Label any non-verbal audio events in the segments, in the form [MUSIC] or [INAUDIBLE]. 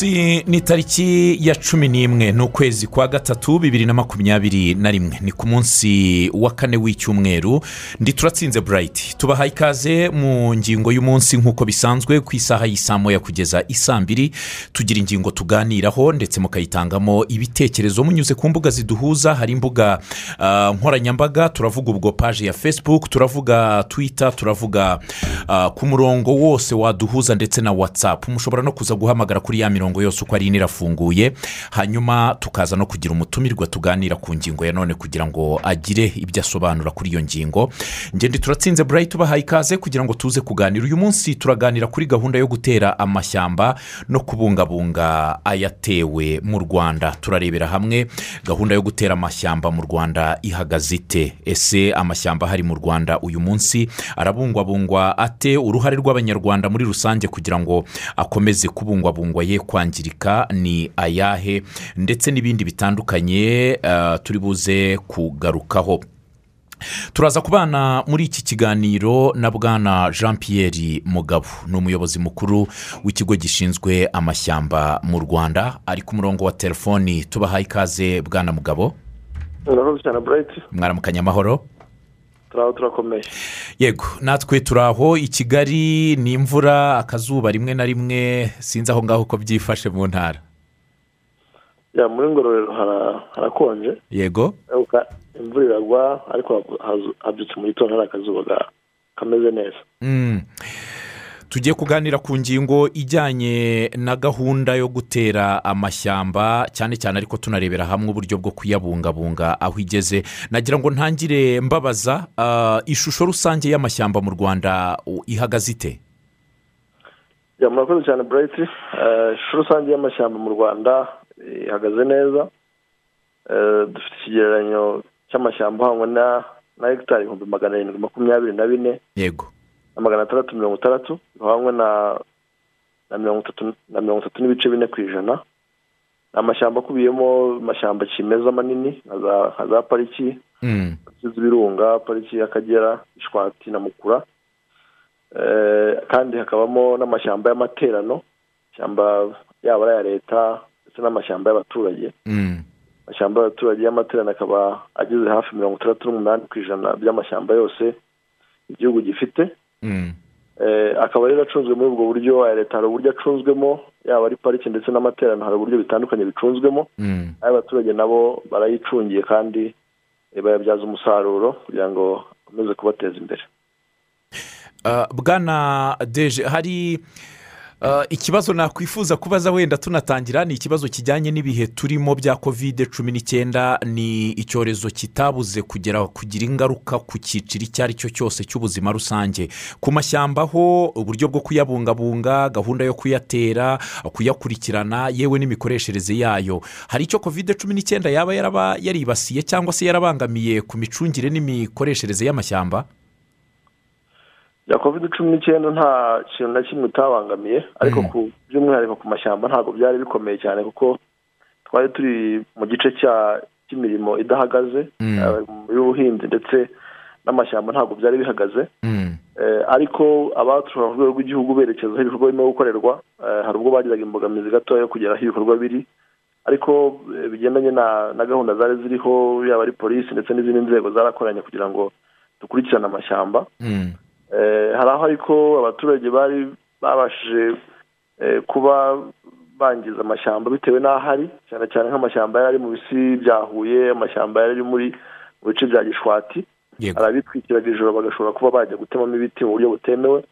munsi ni tariki ya cumi n'imwe ni ukwezi kwa gatatu bibiri na makumyabiri na rimwe. Ni ku munsi wa kane w'icyumweru. Ndi turatsinze burayiti tubahaye ikaze mu ngingo y'umunsi nk'uko bisanzwe ku isaha y'isaa kugeza isaa mbiri. Tugira ingingo tuganiraho ndetse mukayitangamo ibitekerezo. Munyuze ku mbuga ziduhuza hari imbuga ah, nkoranyambaga turavuga ubwo paji ya fesibuku turavuga twita turavuga ah, ku murongo wose waduhuza ndetse na watsapu mushobora no kuza guhamagara kuri ya mirongo yose uko ari ine irafunguye hanyuma tukaza no kugira umutumirwa tuganira ku ngingo ya none kugira ngo agire ibyo asobanura kuri iyo ngingo. Ngende turatsinze burayiti tubahaye ikaze kugira ngo tuze kuganira. Uyu munsi turaganira kuri gahunda yo gutera amashyamba no kubungabunga ayatewe mu rwanda. Turarebera hamwe gahunda yo gutera amashyamba mu rwanda ihagaze ite? Ese amashyamba ahari mu rwanda uyu munsi arabungwabungwa ate? Uruhare rw'abanyarwanda muri rusange kugira ngo akomeze kubungwabungwa ye kwangirika ni ayahe ndetse n'ibindi bitandukanye eh, turi buze kugarukaho. Turaza kubana muri iki kiganiro na bwana jean Pierre mugabo ni umuyobozi mukuru w'ikigo gishinzwe amashyamba mu rwanda. Ari ku murongo wa telefoni tubahaye ikaze bwana mugabo mwaramukanye amahoro. Turaho turakomeye. Yego natwe turi aho i kigali ni imvura akazuba rimwe na rimwe sinzi aho ngaho uko byifashe mu ntara. Ya muri ngororero hara- harakonje. Yego. Imvura iragwa ariko habyutse mu gitondo hari akazuba kameze neza. Mm. Tugiye kuganira ku ngingo ijyanye na gahunda yo gutera amashyamba cyane cyane ariko tunarebera hamwe uburyo bwo kuyabungabunga aho igeze. Nagira ngo ntangire mbabaza ah, ishusho rusange y'amashyamba mu rwanda ihagaze ite? Murakoze cyane burayiti ishusho rusange y'amashyamba mu rwanda eh, ihagaze neza. Eh, dufite ikigereranyo cy'amashyamba ahangwa na na hegitari ibihumbi magana arindwi makumyabiri na bine. Yego. Magana atandatu mirongo itandatu bihwanywe na na mirongo itatu na mirongo itatu n'ibice bine ku ijana ni amashyamba akubiyemo amashyamba kimeza manini nka za pariki Mm. pariki z'ibirunga pariki y'akagera ishwati na mukura Eh, kandi hakabamo n'amashyamba y'amaterano amashyamba yaba ari aya leta ndetse n'amashyamba y'abaturage Mm. amashyamba y'abaturage y'amaterano akaba ageze hafi mirongo itandatu n'umunani ku ijana by'amashyamba yose igihugu gifite akaba rero acunzwe muri ubwo buryo aya leta hari uburyo acunzwemo yaba ari pariki ndetse n'amaterano hari uburyo bitandukanye bicunzwemo. Mm. ay'abaturage nabo barayicungiye kandi eh, bayabyaza umusaruro kugira ngo bakomeze kubateza imbere. Ah, bwana deje hari ikibazo nakwifuza kubaza wenda tunatangira ni ikibazo kijyanye n'ibihe turimo bya kovide cumi n'icyenda ni icyorezo kitabuze kugera kugira ingaruka ku cyiciro icyo ari cyo cyose cy'ubuzima rusange. Ku mashyamba ho uburyo bwo kuyabungabunga gahunda yo kuyatera kuyakurikirana yewe n'imikoreshereze yayo. Hari icyo kovide cumi n'icyenda yaba yaribasiye cyangwa se yarabangamiye ku micungire n'imikoreshereze y'amashyamba? Ya kovide cumi n'icyenda nta kintu na kimwe utabangamiye ariko Mm. ku by'umwihariko ku mashyamba ntabwo byari bikomeye cyane kuko twari turi mu gice cy'imirimo idahagaze Mm. eh, y'ubuhinzi ndetse n'amashyamba ntabwo byari bihagaze Mm. Eh, ariko abaturutse ku rwego rw'igihugu berekeza aho ibikorwa birimo gukorerwa eh, hari ubwo bagiraga imbogamizi gatoya yo kugera aho ibikorwa biri ariko bigendanye na gahunda zari ziriho yaba ari polisi ndetse n'izindi nzego zarakoranye kugira ngo dukurikirane amashyamba hari aho ariko abaturage bari babashije eh, kuba bangiza amashyamba bitewe n'aho ari cyane cyane nk'amashyamba yari ari mu bisi bya huye amashyamba yari ari muri mu bice bya gishwati hari abitwikiraga ijoro bagashobora kuba bajya gutemamo ibiti mu buryo butemewe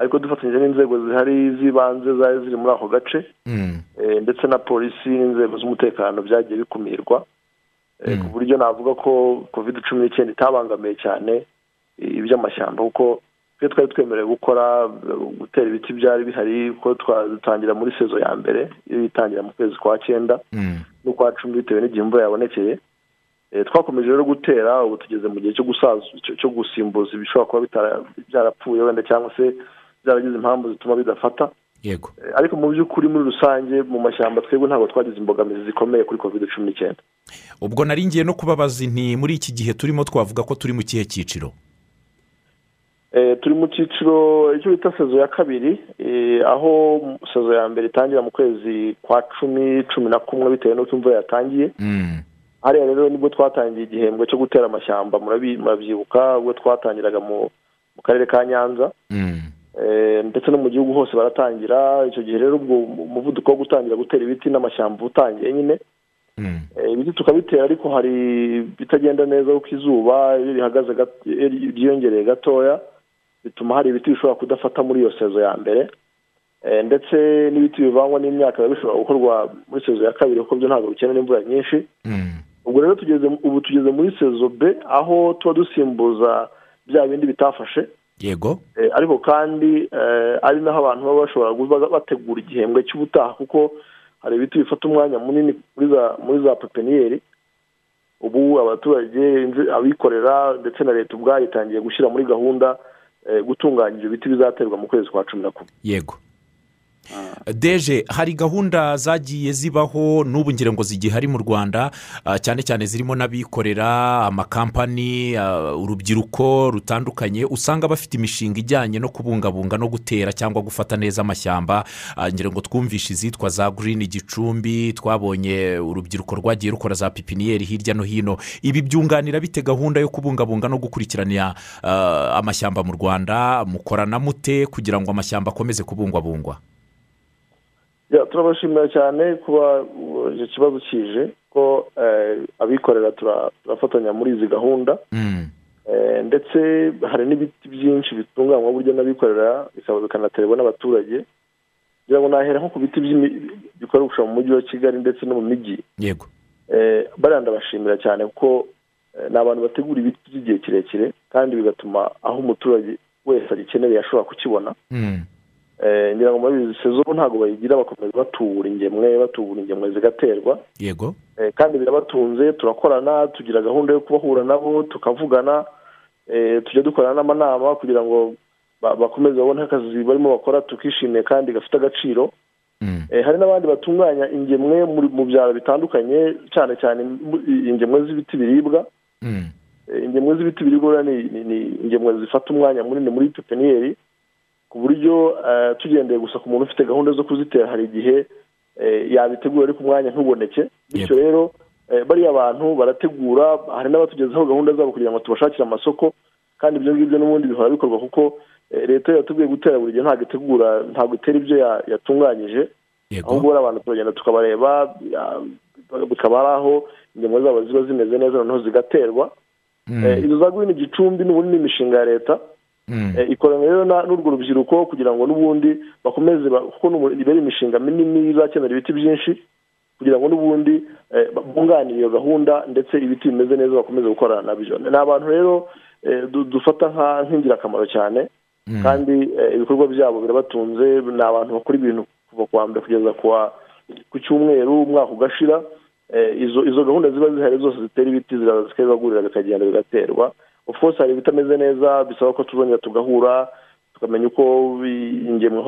ariko dufatanyije n'inzego zihari z'ibanze zari ziri muri ako gace Mm. eh, ndetse na polisi n'inzego z'umutekano byagiye bikumirwa eh, Mm. ku buryo navuga ko covid cumi n'icyenda itabangamiye cyane eh, iby'amashyamba kuko twe twari twemerewe gukora gutera ibiti byari bihari twa- dutangira muri sezo ya mbere iyo itangira mu kwezi kwa cyenda Mm. n'ukwa cumi bitewe n'igihe imvura yabonekeye. Eh, twakomeje rero gutera ubu tugeze mu gihe cyo gusimbuza ibishobora kuba byarapfuye wenda cyangwa se byaragize impamvu zituma bidafata. Yego. Eh, ariko mu by'ukuri muri rusange mu mashyamba twebwe ntabwo twagize imbogamizi zikomeye kuri covid cumi n'icyenda. Ubwo nari ngiye no kubabaza inti muri iki gihe turimo twavuga ko turi mu kihe cyiciro? Turi mu cyiciro icyo bita sezo ya kabiri aho sezo ya mbere itangira mu kwezi kwa cumi cumi na kumwe bitewe n'uko imvura yatangiye. Hariya rero ni bwo twatangiye igihembwe cyo gutera amashyamba murabyibuka ubwo twatangiraga mu karere ka nyanza. Ndetse no mu gihugu hose baratangira. Icyo gihe rero ubwo umuvuduko wo gutangira gutera ibiti n'amashyamba utangiye nyine. Ibiti tukabitera ariko hari bitagenda neza kuko izuba iyo rihagaze ryiyongereye gatoya. Bituma hari ibiti bishobora kudafata muri iyo sezo ya mbere ndetse n'ibiti bivangwa n'imyaka biba bishobora gukorwa muri sezo ya kabiri kuko byo ntabwo bikenera imvura nyinshi. Ubwo rero tugeze ubu tugeze muri sezo b aho tuba dusimbuza bya bindi bitafashe. Yego. Ariko kandi ari naho abantu baba bashobora bategura igihembwe cy'ubutaha kuko hari ibiti bifata umwanya munini muri za pepiniyeri. Ubu abaturage abikorera ndetse na leta ubwayo itangiye gushyira muri gahunda gutunganya ibyo biti bizaterwa mu kwezi kwa cumi na kumwe. Yego. Deje hari gahunda zagiye zibaho n'ubu ngira ngo zigihari mu rwanda cyane cyane zirimo n'abikorera amakampani urubyiruko rutandukanye usanga bafite imishinga ijyanye no kubungabunga no gutera cyangwa gufata neza amashyamba. Ngira ngo twumvishe izitwa za girini gicumbi twabonye urubyiruko rwagiye rukora za pipiniyeri hirya no hino. Ibi byunganira bite gahunda yo kubungabunga no gukurikirana amashyamba mu rwanda? Mukorana mute kugira ngo amashyamba akomeze kubungwabungwa? Turabashimira cyane kuba icyo kibazo kije ko abikorera turafatanya muri izi gahunda. Ndetse hari n'ibiti byinshi bitunganywa buryo n'abikorera bikaba bikanaterwa n'abaturage. Kugira ngo nahera nko ku biti bikoreshwa mu mujyi wa kigali ndetse no mu mijyi yego. Bariya ndabashimira cyane kuko ni abantu bategura ibiti by'igihe kirekire kandi bigatuma aho umuturage wese agikeneye ashobora kukibona. Ngira ngo muri izi sezo ntabwo bayigira bakomeza batubura ingemwe batubura ingemwe zigaterwa. Yego. Kandi birabatunze turakorana tugira gahunda yo kubahura nabo tukavugana tujya dukorana n'amanama kugira ngo bakomeze babone akazi barimo bakora tukishimiye kandi gafite agaciro. Hari n'abandi batunganya ingemwe mu byaro bitandukanye cyane cyane ingemwe z'ibiti biribwa. Ingemwe z'ibiti biribwa ni ingemwe zifata umwanya munini muri pepiniyeri. Ku buryo tugendeye gusa ku muntu ufite gahunda zo kuzitera hari igihe yabitegura ariko umwanya ntuboneke. Bityo rero bariya bantu barategura hari n'abatugezaho gahunda zabo kugira ngo tubashakire amasoko kandi ibyo ngibyo n'ubundi bihora bikorwa kuko leta yatubwiye gutera buri gihe ntabwo itegura ntabwo itera ibyo yatunganyije. Ahubwo abantu turagenda tukabareba bikaba ari aho ingemwe zabo ziba zimeze neza noneho zigaterwa. Izo za guhina igicumbi n'ubundi ni imishinga ya leta. Ikorana rero n'urwo rubyiruko kugira ngo n'ubundi bakomeze kuko iba ari imishinga minini izakenera ibiti byinshi kugira ngo n'ubundi bunganire iyo gahunda ndetse ibiti bimeze neza bakomeze gukorana na byo ni abantu rero dufata nk'ingirakamaro cyane kandi ibikorwa byabo birabatunze. Ni abantu bakora ibintu kuva ku wa mbere kugeza ku cyumweru umwaka ugashira izo gahunda ziba zihari zose zitera ibiti ziraza zikabibagurira bikagenda bigaterwa. Of hari ibitameze neza bisaba ko tuzongera tugahura tukamenya uko ingemwe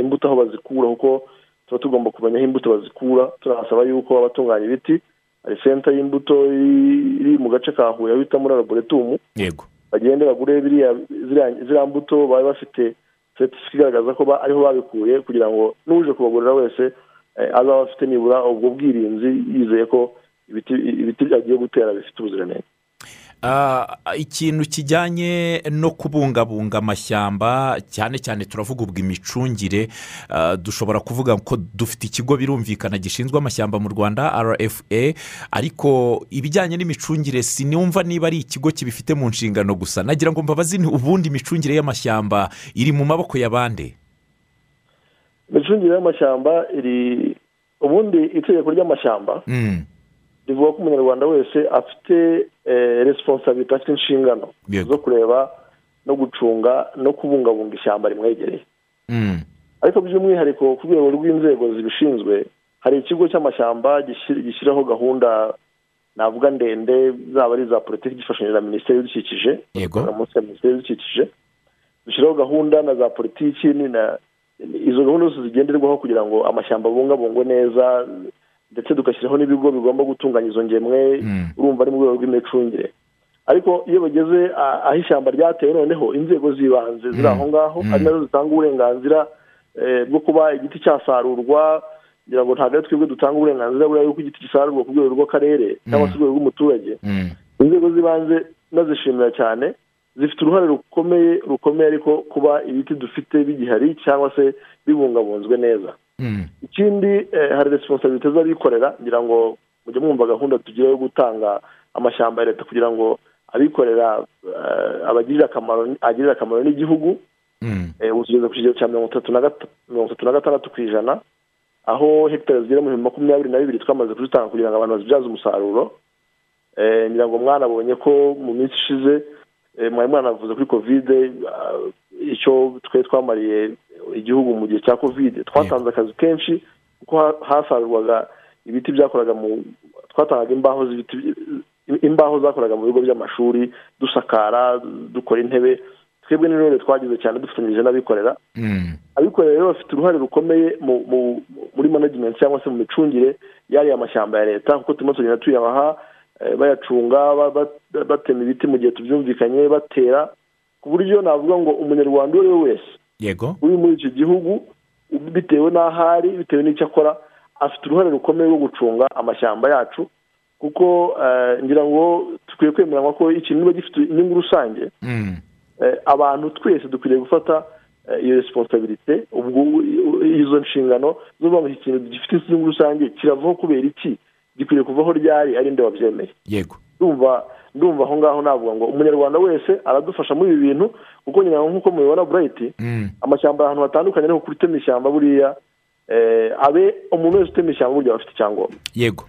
imbuto aho bazikura kuko tuba tugomba kumenya aho imbuto bazikura tunasaba yuko abatunganya ibiti hari senta y'imbuto iri mu gace ka huye bita muri laboretumu yego. Bagende bagure ziriya mbuto baba bafite seritifika igaragaza ko ariho babikuye kugira ngo n'uje kubagurira wese azaba afite nibura ubwo bwirinzi yizeye ko ibiti agiye gutera bifite ubuziranenge. Ikintu kijyanye no kubungabunga amashyamba cyane cyane turavuga ubwo imicungire dushobora kuvuga ko dufite ikigo birumvikana gishinzwe amashyamba mu rwanda rfa ariko ibijyanye n'imicungire sinumva niba ari ikigo kibifite mu nshingano gusa. Nagira ngo mbabazi ubundi imicungire y'amashyamba iri mu maboko ya bande imicungire y'amashyamba iri ubundi itegeko ry'amashyamba rivuga ko umunyarwanda wese afite resiponsabiti afite inshingano zo kureba no gucunga no kubungabunga ishyamba rimwegereye. Ariko by'umwihariko ku rwego rw'inzego zibishinzwe hari ikigo cy'amashyamba gishyiraho gahunda navuga ndende zaba ari iza politiki gifashanyije na minisiteri y'ibidukikije munsi ya minisiteri y'ibidukikije dushyiraho gahunda na za politiki izo gahunda zose zigenderwaho kugira ngo amashyamba abungabungwe neza ndetse tugashyiraho n'ibigo bigomba gutunganya izo ngemwe urumva ari mu rwego rw'imicungire. Ariko iyo bageze aho ishyamba ryatewe noneho inzego z'ibanze ziri aho ngaho ari na zo zitanga uburenganzira bwo kuba igiti cyasarurwa kugira ngo ntabwo ari twebwe dutanga uburenganzira buriya yuko igiti gisarurwa ku rwego rw'akarere cyangwa se urwego rw'umuturage. Inzego z'ibanze nazishimira cyane zifite uruhare rukomeye rukomeye ariko kuba ibiti dufite bigihari cyangwa se bibungabunzwe neza. Ikindi hari resiponsabite z'abikorera ngira ngo mujye mwumva gahunda tugira yo gutanga amashyamba ya leta kugira ngo abikorera abagirira akamaro agirira akamaro n'igihugu. Ubu tugeze ku kigero cya mirongo itatu na gatandatu ku ijana aho hegitari zigera muri makumyabiri na bibiri twamaze kuzitanga kugira ngo abantu bazibyaze umusaruro. Ngira ngo mwanabonye ko mu minsi ishize mwari mwanavuze kuri kovide icyo twe twamariye igihugu mu gihe cya kovide twatanze akazi kenshi kuko hasarurwaga ibiti byakoraga mu twatangaga imbaho z'ibiti imbaho zakoraga mu bigo by'amashuri dusakara dukora intebe twebwe n'intore twagize cyane dufatanyije n'abikorera. Abikorera rero bafite uruhare rukomeye muri management cyangwa se mu micungire y'ariya mashyamba ya leta kuko turimo tugenda tuyabaha bayacunga batema ibiti mu gihe tubyumvikanye batera ku buryo navuga ngo umunyarwanda uwo ari we wese yego. Uri muri iki gihugu bitewe n'aho ari bitewe n'icyo akora afite uruhare rukomeye rwo gucunga amashyamba yacu kuko ngira ngo dukwiye kwemeranywa ko ikintu niba gifite inyungu rusange abantu twese dukwiriye gufata iyo resiponsabirite izo nshingano zo kuvuga ngo iki kintu gifite inyungu rusange kiravaho kubera iki? Gikwiriye kuvaho ryari ari nde wabyemeye? Yego. Ndumva ndumva aho ngaho navuga ngo umunyarwanda wese aradufasha muri ibi bintu kuko nyina nk'uko mubibona burayiti amashyamba ahantu hatandukanye ariko kuri utema ishyamba buriya abe umuntu wese utema ishyamba burya aba afite icyangombwa. Yego.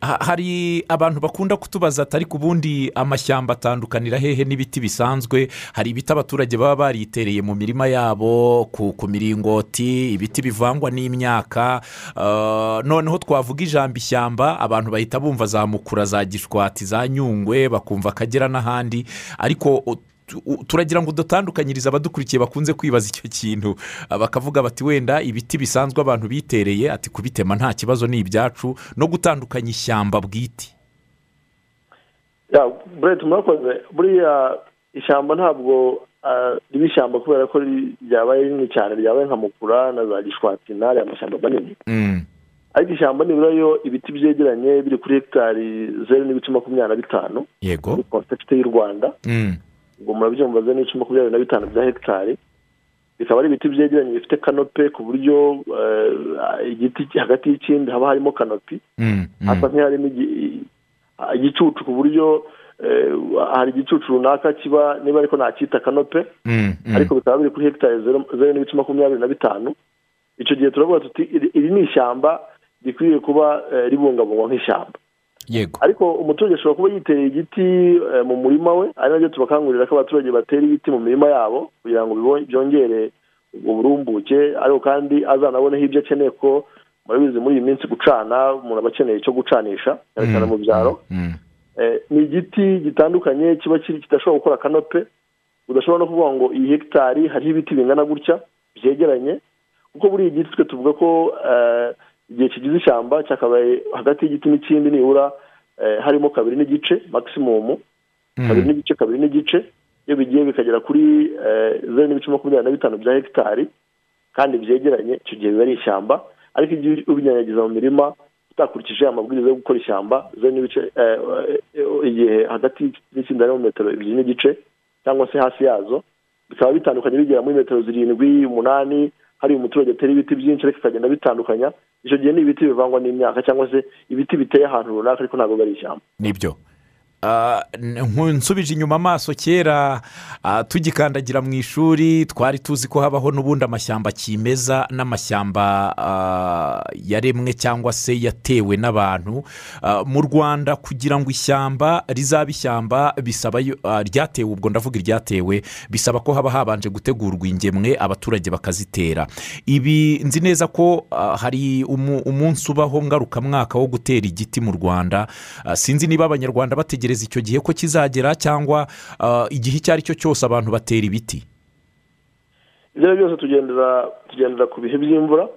Hari abantu bakunda kutubaza atari ku bundi amashyamba atandukanira hehe n'ibiti bisanzwe? Hari ibiti abaturage baba baritereye mu mirima yabo ku miringoti ibiti bivangwa n'imyaka noneho twavuga ijambo ishyamba abantu bahita bumva za mukura za gishwati za nyungwe bakumva akagera n'ahandi. Ariko turagira ngo dutandukanyirize abadukurikiye bakunze kwibaza icyo kintu. Bakavuga bati wenda ibiti bisanzwe abantu bitereye ati kubitema nta kibazo ni ibyacu no gutandukanya ishyamba bwite. Burete murakoze. Buriya ishyamba ntabwo riba ishyamba kubera ko ryabaye rinini cyane. Ryabaye nka mukura na za gishwati n'ari amashyamba manini. Ariko ishyamba nibura yo ibiti byegeranye biri kuri hegitari zeru n'ibice makumyabiri na bitanu yego. muri konsepite y'u rwanda. Ngo murabyumva zeru n'ibice makumyabiri na bitanu bya hegitari bikaba ari ibiti byegeranye bifite kanope ku buryo igiti hagati y'ikindi haba harimo kanopi. Hasa nk'iharimo igicucu ku buryo hari igicucu runaka kiba niba ariko ntacyita kanope. Ariko bikaba biri kuri hegitari zeru n'ibice makumyabiri na bitanu. Icyo gihe turavuga tuti iri ni ishyamba rikwiriye kuba ribungabungwa nk'ishyamba. Yego. Ariko umuturage ashobora kuba yitereye igiti mu murima we ari na byo tubakangurira ko abaturage batera ibiti mu mirima yabo kugira ngo byongere ubwo burumbuke ariko kandi azanaboneho ibyo akeneye ko murabizi muri iyi minsi gucana umuntu aba akeneye icyo gucanisha cyane cyane mu byaro. Ni igiti gitandukanye kiba kidashobora gukora kanope udashobora no kuvuga ngo iyi hegitari hariho ibiti bingana gutya byegeranye. Kuko buriya igiti twe tuvuga ko igihe kigize ishyamba cyakabaye hagati y'igiti n'ikindi nibura harimo kabiri n'igice magisimumu kabiri n'igice kabiri n'igice iyo bigiye bikagera kuri zeru n'ibice makumyabiri na bitanu bya hegitari kandi byegeranye icyo gihe biba ari ishyamba. Ariko igihe ubinyanyagiza mu mirima utakurikije amabwiriza yo gukora ishyamba zeru n'ibice igihe hagati n'ikindi harimo metero ebyiri n'igice cyangwa se hasi yazo bikaba bitandukanye bigera muri metero zirindwi umunani hari umuturage atera ibiti byinshi ariko ikagenda bitandukanya icyo gihe ni ibiti bivangwa n'imyaka cyangwa se ibiti biteye ahantu runaka ariko ntabwo ari ishyamba. Nibyo. Nsubije inyuma amaso kera tugikandagira mu ishuri twari tuzi ko habaho n'ubundi amashyamba kimeza n'amashyamba yaremwe cyangwa se yatewe n'abantu. Mu rwanda kugira ngo ishyamba rizabe ishyamba bisaba ryatewe ubwo ndavuga iryatewe bisaba ko haba habanje gutegurwa ingemwe abaturage bakazitera. Ibi nzi neza ko hari umunsi ubaho ngarukamwaka wo gutera igiti mu rwanda. Sinzi niba abanyarwanda bategereje icyo gihe ko kizagera cyangwa igihe icyo ari cyo cyose abantu batera ibiti. Ibyo byose tugendera tugendera ku bihe by'imvura.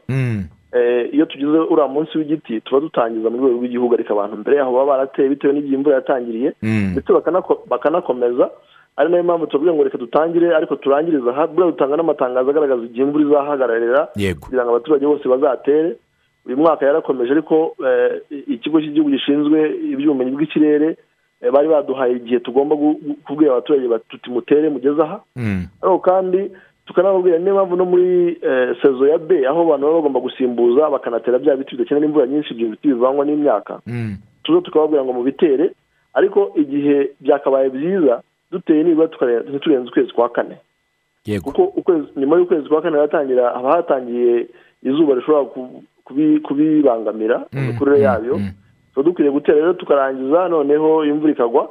Iyo tugize uriya munsi w'igiti tuba dutangiza mu rwego rw'igihugu ariko abantu mbere yaho baba barateye bitewe n'igihe imvura yatangiriye. Ndetse bakanakomeza. Ari na yo mpamvu tuvuga ngo reka dutangire ariko turangiriza aha. Buriya dutanga n'amatangazo agaragaza igihe imvura izahagararira kugira ngo abaturage bose bazatere. Uyu mwaka yarakomeje ariko ikigo cy'igihugu gishinzwe iby'ubumenyi bw'ikirere bari baduhaye igihe tugomba kubwira abaturage tuti mutere mugeze aha. Ariko kandi tukanababwira niyo mpamvu no muri sezo ya b aho abantu baba bagomba gusimbuza bakanatera bya biti bidakenera imvura nyinshi ibyo biti bivangwa n'imyaka. Tuzo tukababwira ngo mubitere ariko igihe byakabaye byiza duteye nibura ntiturenze ukwezi kwa kane. Kuko nyuma y'ukwezi kwa kane haratangira haba hatangiye izuba rishobora kubibangamira imikurire yabyo tuba dukwiriye gutera rero tukarangiza noneho imvura ikagwa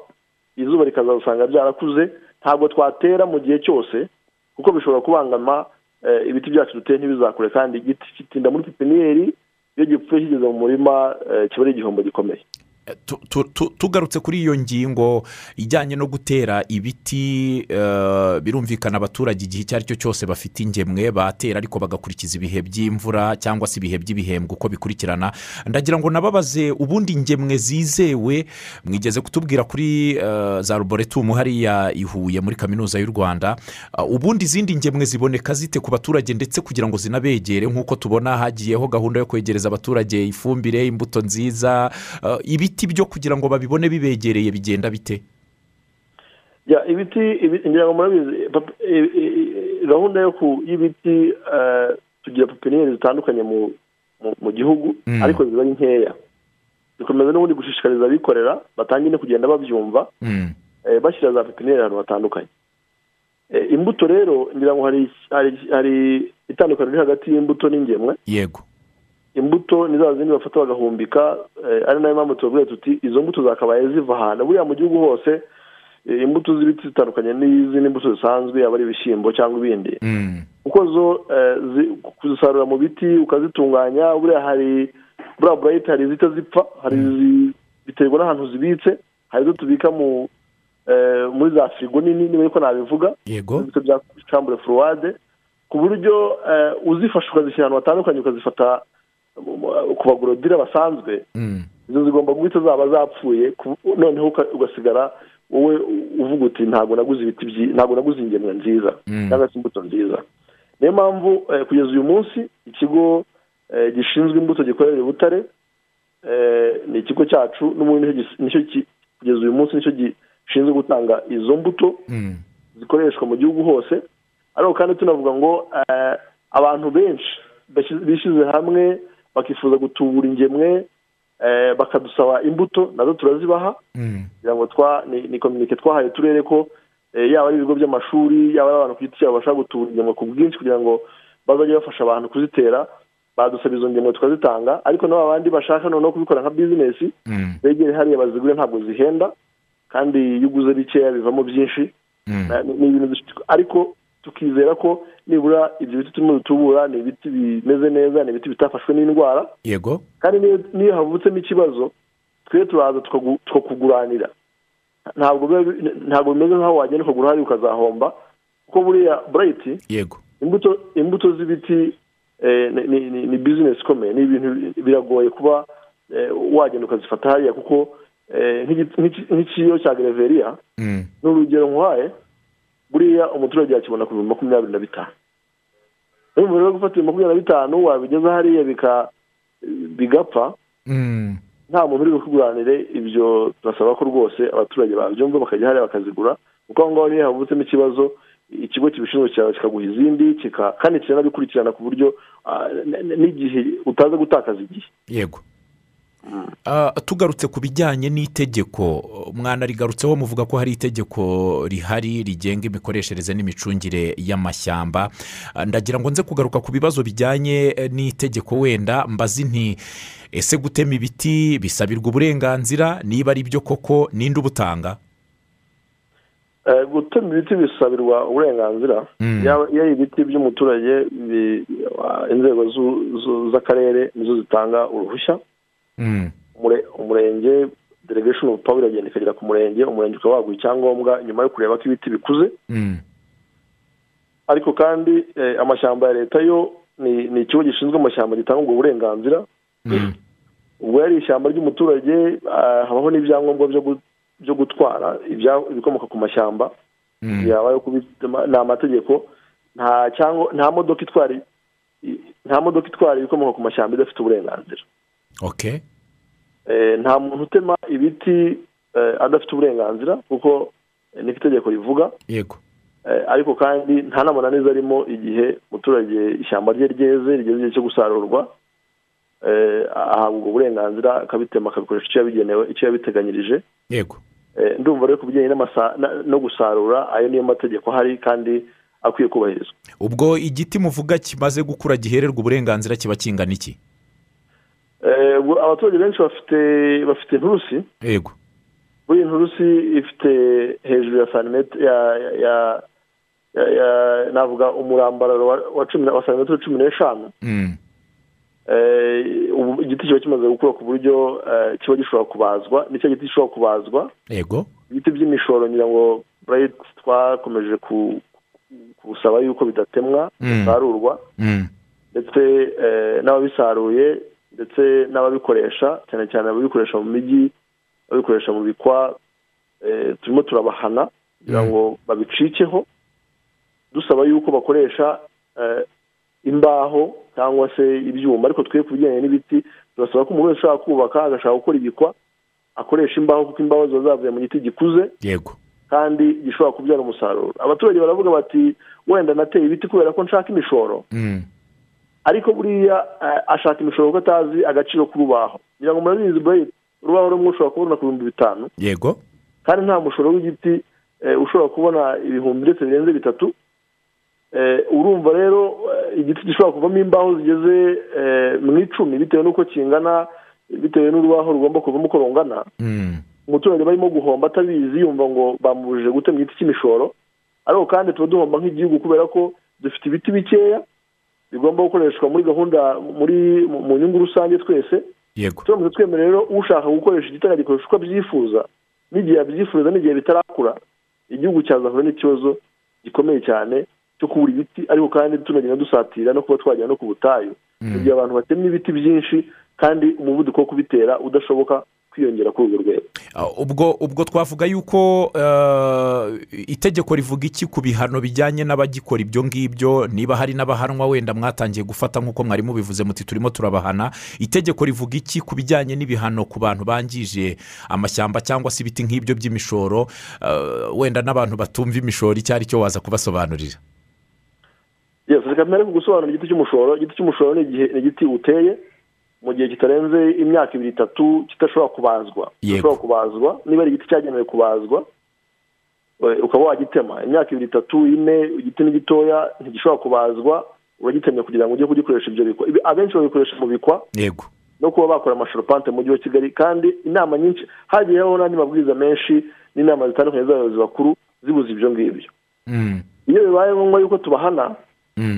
izuba rikazasanga byarakuze ntabwo twatera mu gihe cyose kuko bishobora kubangama ibiti byacu duteye ntibizakure kandi igiti gitinda muri pipiniyeri iyo gipfuye kigeze mu murima kiba ari igihombo gikomeye. Tugarutse kuri iyo ngingo ijyanye no gutera ibiti birumvikana abaturage igihe icyo ari cyo cyose bafite ingemwe batera ariko bagakurikiza ibihe by'imvura cyangwa se ibihe by'ibihembwe uko bikurikirana. Ndagira ngo nababaze ubundi ingemwe zizewe mwigeze kutubwira kuri za ruboretumu hariya i huye muri kaminuza y'u rwanda. Ubundi izindi ngemwe ziboneka zite ku baturage ndetse kugira ngo zinabegere? Nk'uko tubona hagiyeho gahunda yo kwegereza abaturage ifumbire imbuto nziza ibiti ibiti byo kugira ngo babibone bibegereye bigenda bite? Ibiti ngira ngo murabizi gahunda y'ibiti tugira pepiniyeri zitandukanye mu gihugu ariko ziba ari nkeya. Dukomeza n'ubundi gushishikariza abikorera batangire kugenda babyumva bashyira za pepiniyeri ahantu hatandukanye. Imbuto rero ngira ngo hari itandukaniro riri hagati y'imbuto n'ingemwe. Yego. Imbuto ni za zindi bafata bagahumbika ari na yo mpamvu tubabwira tuti izo mbuto zakabaye ziva ahantu buriya mu gihugu hose imbuto z'ibiti zitandukanye n'izindi mbuto zisanzwe yaba ari ibishyimbo cyangwa ibindi. Kuko zo kuzisarura mu biti ukazitunganya buriya hari buriya burayiti hari izita zipfa hari biterwa n'ahantu zibitse hari izo tubika mu muri za firigo nini niba ariko nabivuga. Yego. Bya cambure furuwade ku buryo uzifasha ukazishyira ahantu hatandukanye ukazifata ku bagorodire basanzwe izo zigomba guhita zaba zapfuye noneho ugasigara wowe uvuga uti ntabwo naguze ibiti ntabwo naguze ingemwe nziza cyangwa se imbuto nziza. Niyo mpamvu kugeza uyu munsi ikigo gishinzwe imbuto gikorera i butare ni ikigo cyacu n'ubundi ni cyo kugeza uyu munsi ni cyo gishinzwe gutanga izo mbuto zikoreshwa mu gihugu hose. Ariko kandi tunavuga ngo abantu benshi bishyize hamwe bakifuza gutubura ingemwe bakadusaba imbuto na zo turazibaha. Kugira ngo ni kominike twahaye uturere ko yaba ari ibigo by'amashuri yaba ari abantu ku giti cyabo bashaka gutubura ingemwe ku bwinshi kugira ngo bazajye bafasha abantu kuzitera badusaba izo ngemwe tukazitanga. Ariko n'abo bandi bashaka noneho kubikora nka bizinesi begere hariya bazigure ntabwo zihenda. Kandi iyo uguze bikeya bivamo byinshi ni ibintu ariko tukizera ko nibura ibyo biti turimo dutubura ni ibiti bimeze neza ni ibiti bitafashwe n'indwara. Yego. Kandi niyo havutsemo ikibazo twe turaza tukakuguranira. Ntabwo bimeze nk'aho wagenda ukagura hariya ukazahomba kuko buriya burayiti yego. imbuto imbuto z'ibiti ni bizinesi ikomeye. Ni ibintu biragoye kuba wagenda ukazifata hariya kuko nk'ikiyo cya gereveriya ni urugero nk'uhaye buriya umuturage yakibona ku bihumbi makumyabiri na bitanu. Niyo rero gufata ibihumbi makumyabiri na bitanu wabigeza hariya bigapfa nta muntu uri bukuguranire ibyo turasaba ko rwose abaturage babyumva bakajya hariya bakazigura kuko aho ngaho niyo havutsemo ikibazo ikigo kibishinzwe kikaguha izindi kandi kiranabikurikirana ku buryo n'igihe utaza gutakaza igihe. Yego. Tugarutse ku bijyanye n'itegeko. Mwana rigarutseho muvuga ko hari itegeko rihari rigenga imikoreshereze n'imicungire y'amashyamba. Ndagira ngo nze kugaruka ku bibazo bijyanye n'itegeko wenda. Mbazi nti ese gutema ibiti bisabirwa uburenganzira? Niba ari byo koko ninde ubutanga? Gutema ibiti bisabirwa uburenganzira? Iyo ari ibiti by'umuturage inzego z'akarere nizo zitanga uruhushya. Umurenge delegation of power iragenda ikagera ku murenge umurenge ukaba waguha icyangombwa nyuma yo kureba ko ibiti bikuze. Ariko kandi amashyamba ya leta yo ni ikigo gishinzwe amashyamba gitanga ubwo burenganzira. Mm. ubwo yari ishyamba ry'umuturage ah, habaho n'ibyangombwa byo gu- byo gutwara ibikomoka ku mashyamba. Mm. ni amategeko nta modoka itwara ibikomoka ku mashyamba idafite uburenganzira. Eh, nta muntu utema ibiti eh, adafite uburenganzira kuko eh, niko itegeko rivuga. Yego. Eh, ariko kandi nta n'amananiza arimo igihe umuturage ishyamba rye ryeze rigeze igihe cyo gusarurwa. Eh, ahabwa ubwo burenganzira akabitema akabikoresha icyo yabigenewe icyo yabiteganyirije. Yego. Eh, ndumva rero ku bijyanye no gusarura ayo niyo mategeko ahari kandi akwiye kubahirizwa. Ubwo igiti muvuga kimaze gukura gihererwa uburenganzira kiba kingana iki? Eh, abaturage benshi bafite bafite inturusi yego buri inturusi ifite hejuru ya santimetero ya ya ya ya navuga umurambararo wa- santimetero cumi n'eshanu Mm. Eh, igiti kiba kimaze gukura ku buryo eh, kiba gishobora kubazwa ni cyo giti gishobora kubazwa yego ibiti by'imishoro ngira ngo burayiti twakomeje ku- gusaba yuko bidatemwa Mm. bisarurwa Mm. ndetse eh, n'ababisaruye ndetse n'ababikoresha cyane cyane ababikoresha mu mijyi ababikoresha mu bikwa eh, turimo turabahana kugira Mm. ngo babicikeho dusaba yuko bakoresha eh, imbaho cyangwa se ibyuma ariko twe ku bijyanye n'ibiti turasaba ko umuntu wese ushaka kubaka agashaka gukora ibikwa akoresha imbaho kuko imbaho ziba zavuye mu giti gikuze yego kandi gishobora kubyara umusaruro abaturage baravuga bati wenda nateye ibiti kubera ko nshaka imishoro Mm. Ariko buriya eh, ashaka imishoro kuko atazi agaciro k'urubaho. Kugira ngo murabizi burayiti urubaho rumwe ushobora kubona ku bihumbi bitanu. Yego. Kandi nta mushoro w'igiti eh, ushobora kubona ibihumbi ndetse birenze bitatu. Eh, urumva rero igiti gishobora kuvamo imbaho zigeze mu icumi bitewe n'uko kingana bitewe n'urubaho rugomba kuvamo uko rungana. Mm. umuturage barimo guhomba atabizi yumva ngo bamubujije gutema igiti cy'imishoro. Ariko kandi tuba duhomba nk'igihugu kubera ko dufite ibiti bikeya bigomba gukoreshwa muri gahunda muri mu nyungu rusange twese. Yego. Turamutse twemerera rero ushaka gukoresha igiti akagikoresha uko abyifuza n'igihe abyifuza n'igihe bitarakura igihugu cyazahura n'ikibazo gikomeye cyane cyo kubura ibiti ariko kandi tunagenda dusatira no kuba twagera no ku butayu. Mu gihe abantu batemye ibiti byinshi kandi umuvuduko wo kubitera udashoboka kwiyongera kuri urwo rwego Ah, ubwo ubwo twavuga yuko eh, itegeko rivuga iki ku bihano bijyanye n'abagikora ibyo ngibyo? Niba hari n'abahanwa wenda mwatangiye gufata nk'uko mwari mubivuze muti turimo turabahana. Itegeko rivuga iki ku bijyanye n'ibihano ku bantu bangije amashyamba cyangwa se ibiti nk'ibyo by'imishoro? Eh, wenda n'abantu batumva imishoro icyo ari cyo waza kubasobanurira. Reka mbere ku gusobanura igiti cy'umushoro. Igiti cy'umushoro ni igiti uteye mu gihe kitarenze imyaka ibiri itatu kidashobora kubazwa. Kidashobora kubazwa. Niba ari igiti cyagenewe kubazwa ukaba wagitema. Imyaka ibiri itatu ine igiti ni gitoya ntigishobora kubazwa uragitemye kugira ngo ujye kugikoresha ibyo bikwa. Abenshi babikoresha mu bikwa yego. no kuba bakora amashoropante mu mujyi wa kigali. Kandi inama nyinshi hagiyeho n'andi mabwiriza menshi n'inama zitandukanye z'abayobozi bakuru zibuza ibyo ngibyo. Mm. iyo bibaye ngombwa yuko tubahana.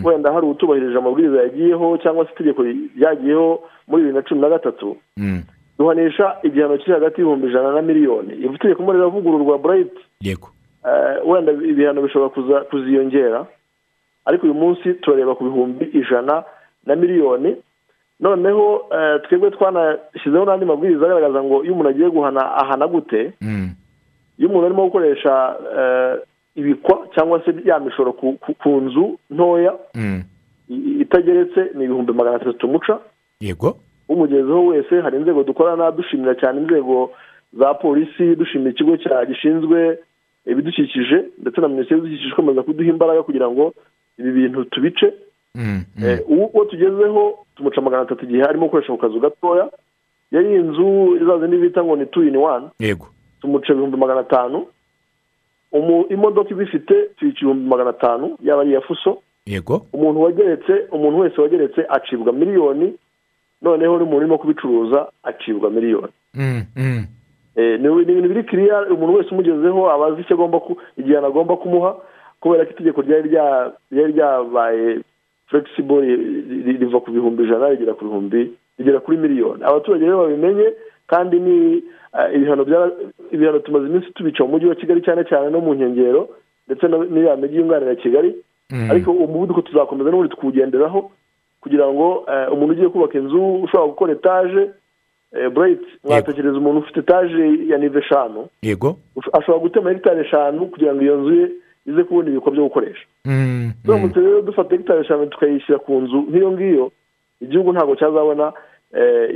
Wenda hari utubahirije amabwiriza yagiyeho cyangwa se itegeko ryagiyeho muri bibiri na cumi na gatatu. Mm. duhanisha igihano kiri hagati y'ibihumbi ijana na miliyoni. Iri tegeko muri riravugururwa burayiti yego. Eh, wenda ibihano bishobora kuziyongera. Ariko uyu munsi turareba ku bihumbi ijana na miliyoni. Noneho eh, twebwe twanashyizeho n'andi mabwiriza agaragaza ngo iyo umuntu agiye guhana ahana gute? Mm. iyo umuntu arimo gukoresha eh, ibikwa cyangwa se ya mishoro ku, nzu ntoya. Mm. i- itageretse ni ibihumbi magana atatu tumuca yego. Umugezeho wese hari inzego dukorana dushimira cyane inzego za polisi dushimira ikigo cya gishinzwe ibidukikije ndetse na minisiteri y'ibidukikije ikomeza kuduha imbaraga kugira ngo ibi bintu tubice. Mm. Mm. Eh, uwo tugezeho tumuca magana atatu igihe arimo gukoresha ku kazu gatoya. Yari inzu za zindi bita ngo ni tu ini wani yego. Tumuca ibihumbi magana atanu. Imodoka ibifite tuyica ibihumbi magana atanu yaba ari iya fuso yego umuntu wageretse umuntu wese wageretse acibwa miliyoni noneho n'umuntu urimo kubicuruza acibwa miliyoni Mm. Mm. Eh, ni ibintu biri kiriya umuntu wese umugezeho aba azi icyo agomba igihano agomba kumuha kubera ko itegeko ryari rya- ryari ryabaye ri- riva ku bihumbi ijana rigera ku bihumbi rigera kuri miliyoni abaturage rero babimenye kandi ni eh, ibihano tumaze iminsi tubica mu mujyi wa kigali cyane cyane no mu nkengero ndetse n'iriya mijyi yunganira kigali. Mm. ariko uwo muvuduko tuzakomeza n'ubundi tukuwugenderaho kugira ngo eh, umuntu ugiye kubaka inzu ushobora gukora etaje eh, burayiti mwatekereza umuntu ufite etaje ya nive eshanu yego. Ashobora gutema hegitari eshanu kugira ngo iyo nzu ye ize kubona ibikwa byo gukoresha. Turamutse rero dufata hegitari eshanu tukayishyira ku nzu nk'iyo ngiyo igihugu ntabwo cyazabona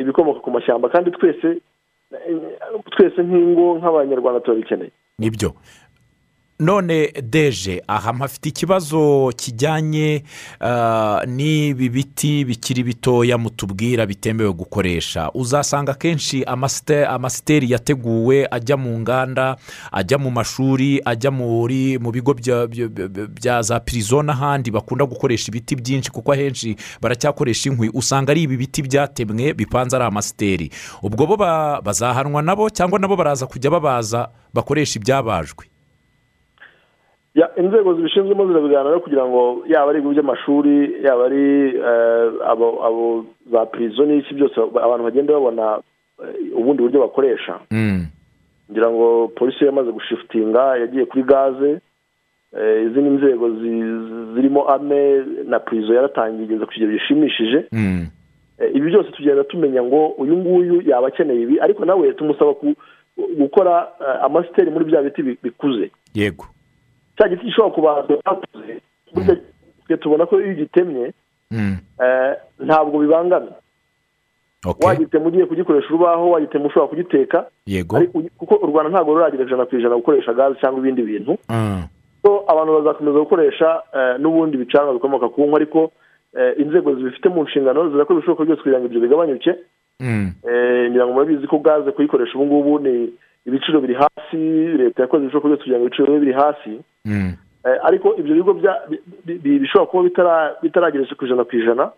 ibikomoka ku mashyamba. Kandi twese eh, twese nk'ingo nk'abanyarwanda turabikeneye ni byo. None deje aha mpafite ikibazo kijyanye ah, n'ibi biti bikiri bitoya mutubwira bitemewe gukoresha. Uzasanga akenshi amasite- amasiteri yateguwe ajya mu nganda ajya mu mashuri ajya mu bigo bya- za pirizo n'ahandi bakunda gukoresha ibiti byinshi kuko ahenshi baracyakoresha inkwi. Usanga ari ibi biti byatemwe bipanze ari amasiteri. Ubwo bo ba- bazahanwa nabo cyangwa nabo baraza kujya babaza bakoresha ibyabajwe. Ya, inzego zibishinzwemo zirabiganira kugira ngo yaba ari ibigo by'amashuri yaba ari eh, abo za pirizo n'iki byose abantu bagenda babona eh, ubundi buryo bakoresha. Mm, ngira ngo polisi yamaze gushifitinga yagiye kuri gaze eh, izindi nzego zi- zirimo ame na pirizo yaratangiye igeze ku kigero gishimishije. Mm, ibi byose tugenda tumenya ngo uyu nguyu yaba akeneye ibi ariko nawe tumusaba gukora amasiteri muri bya biti bi- bikuze. Yego. Cya giti gishobora kubanza cyakuze burya twe tubona ko iyo ugitemye Mm, eh, ntabwo bibangamye wagitema ugiye kugikoresha urubaho wagitema ushobora kugiteka kuko u rwanda ntabwo ruragira ijana ku ijana gukoresha gaze cyangwa ibindi bintu. Mm, so abantu bazakomeza gukoresha eh, n'ubundi bicanwa bikomoka ku nkwi ariko eh, inzego zibifite mu nshingano zirakora ibishoboka byose kugira ngo ibyo bigabanyuke. Mm, Eh, ngira ngo murabizi ko gaze kuyikoresha ubu ngubu ni ibiciro biri hasi leta yakoze ibishoboka byose kugira ngo ibiciro bibe biri hasi. Ariko ibyo bigo bishobora kuba bitara- bitarageretse ku ijana ku ijana.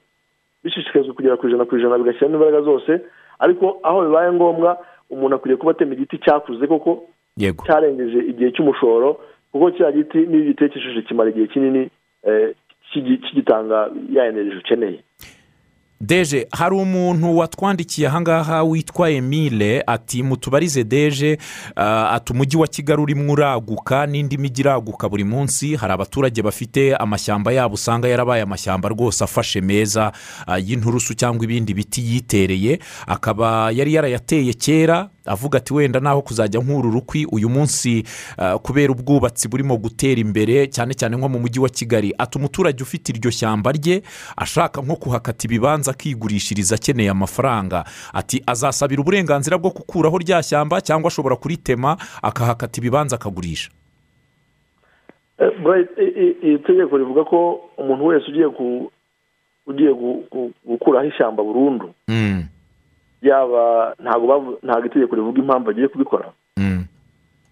Bishishikarizwa kugera ku ijana ku ijana bigashyiramo imbaraga zose. Ariko aho bibaye ngombwa umuntu akwiriye kuba atema igiti cyakuze koko cyarengeje igihe cy'umushoro kuko cya giti n'iyo ugitekesheje kimara igihe kinini eh, kigi- kigitanga ya energy ukeneye. Deje hari umuntu watwandikiye ahangaha witwa emile ati mutubarize deje ah, ati umujyi wa kigali urimo uraguka n'indi mijyi iraguka buri munsi. Hari abaturage bafite amashyamba yabo usanga yarabaye amashyamba rwose afashe meza ah, y'inturusu cyangwa ibindi biti yitereye. Akaba yari yarayateye kera avuga ati wenda naho kuzajya nk'uru rukwi uyu munsi ah, kubera ubwubatsi burimo gutera imbere cyane cyane nko mu mujyi wa kigali. Ati umuturage ufite iryo shyamba rye ashaka nko kuhakata ibibanza akigurishiriza akeneye amafaranga. Ati azasabira uburenganzira bwo gukuraho rya shyamba cyangwa ashobora kuritema akahakata ibibanza akagurisha. Eh, iri tegeko rivuga ko umuntu wese ugiye ku ugiye gu- gu- gukuraho ishyamba burundu. Mm, yaba ntabwo itegeko rivuga impamvu agiye kubikora. Mm,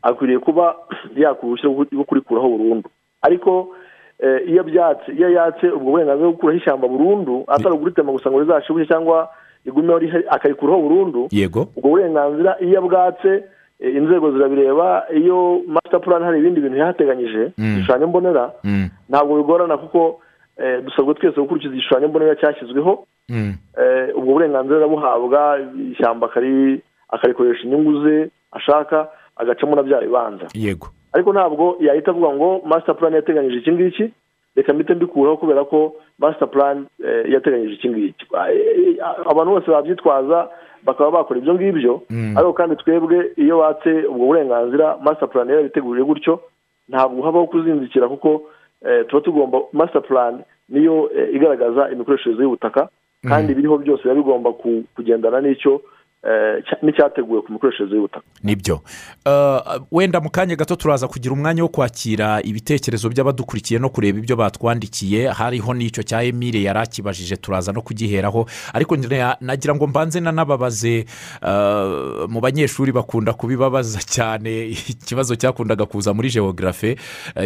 akwiriye kuba yakura uruhushya rwo kurikuraho burundu. Ariko eh, iyo byatse iyo yatse ubwo burenganzira bwo gukuraho ishyamba burundu atari uguritema gusa ngo rizashibuke cyangwa rigumeho akarikuraho burundu yego. ubwo burenganzira iyo abwatse eh, inzego zirabireba iyo master plan hari ibindi bintu yahateganyije Mm. igishushanyo mbonera Mm, ntabwo bigorana kuko eh, dusabwa twese gukurikiza igishushanyo mbonera cyashyizweho ubwo burenganzira arabuhabwa ishyamba akari- akarikoresha inyungu ze ashaka agacamo na bya bibanza. Yego. Ariko ntabwo yahita avuga ngo master plan yateganyije iki ngiki? Reka mpite mbikuraho kubera ko master plan eh, yateganyije iki ngiki. Eh, abantu bose babyitwaza bakaba bakora ibyo ngibyo. Mm. ariko kandi twebwe iyo batse ubwo burenganzira master plan yarabiteguriye gutyo ntabwo habaho kuzinzikira kuko eh, tuba tugomba master plan niyo eh, igaragaza imikoreshereze y'ubutaka. Kandi ibiriho byose biba bigomba ku- kugendana n'icyo n'icyateguwe ku mikoreshereze y'ubutaka ni byo. Uh, wenda mu kanya gato turaza kugira umwanya wo kwakira ibitekerezo by'abadukurikiye no kureba ibyo batwandikiye. Hariho n'icyo cya emile yari akibajije turaza no kugiheraho. Ariko nagira ngo mbanze nanababaze uh, mu banyeshuri bakunda kubibabaza cyane. [LAUGHS] Ikibazo cyakundaga kuza muri geogarafe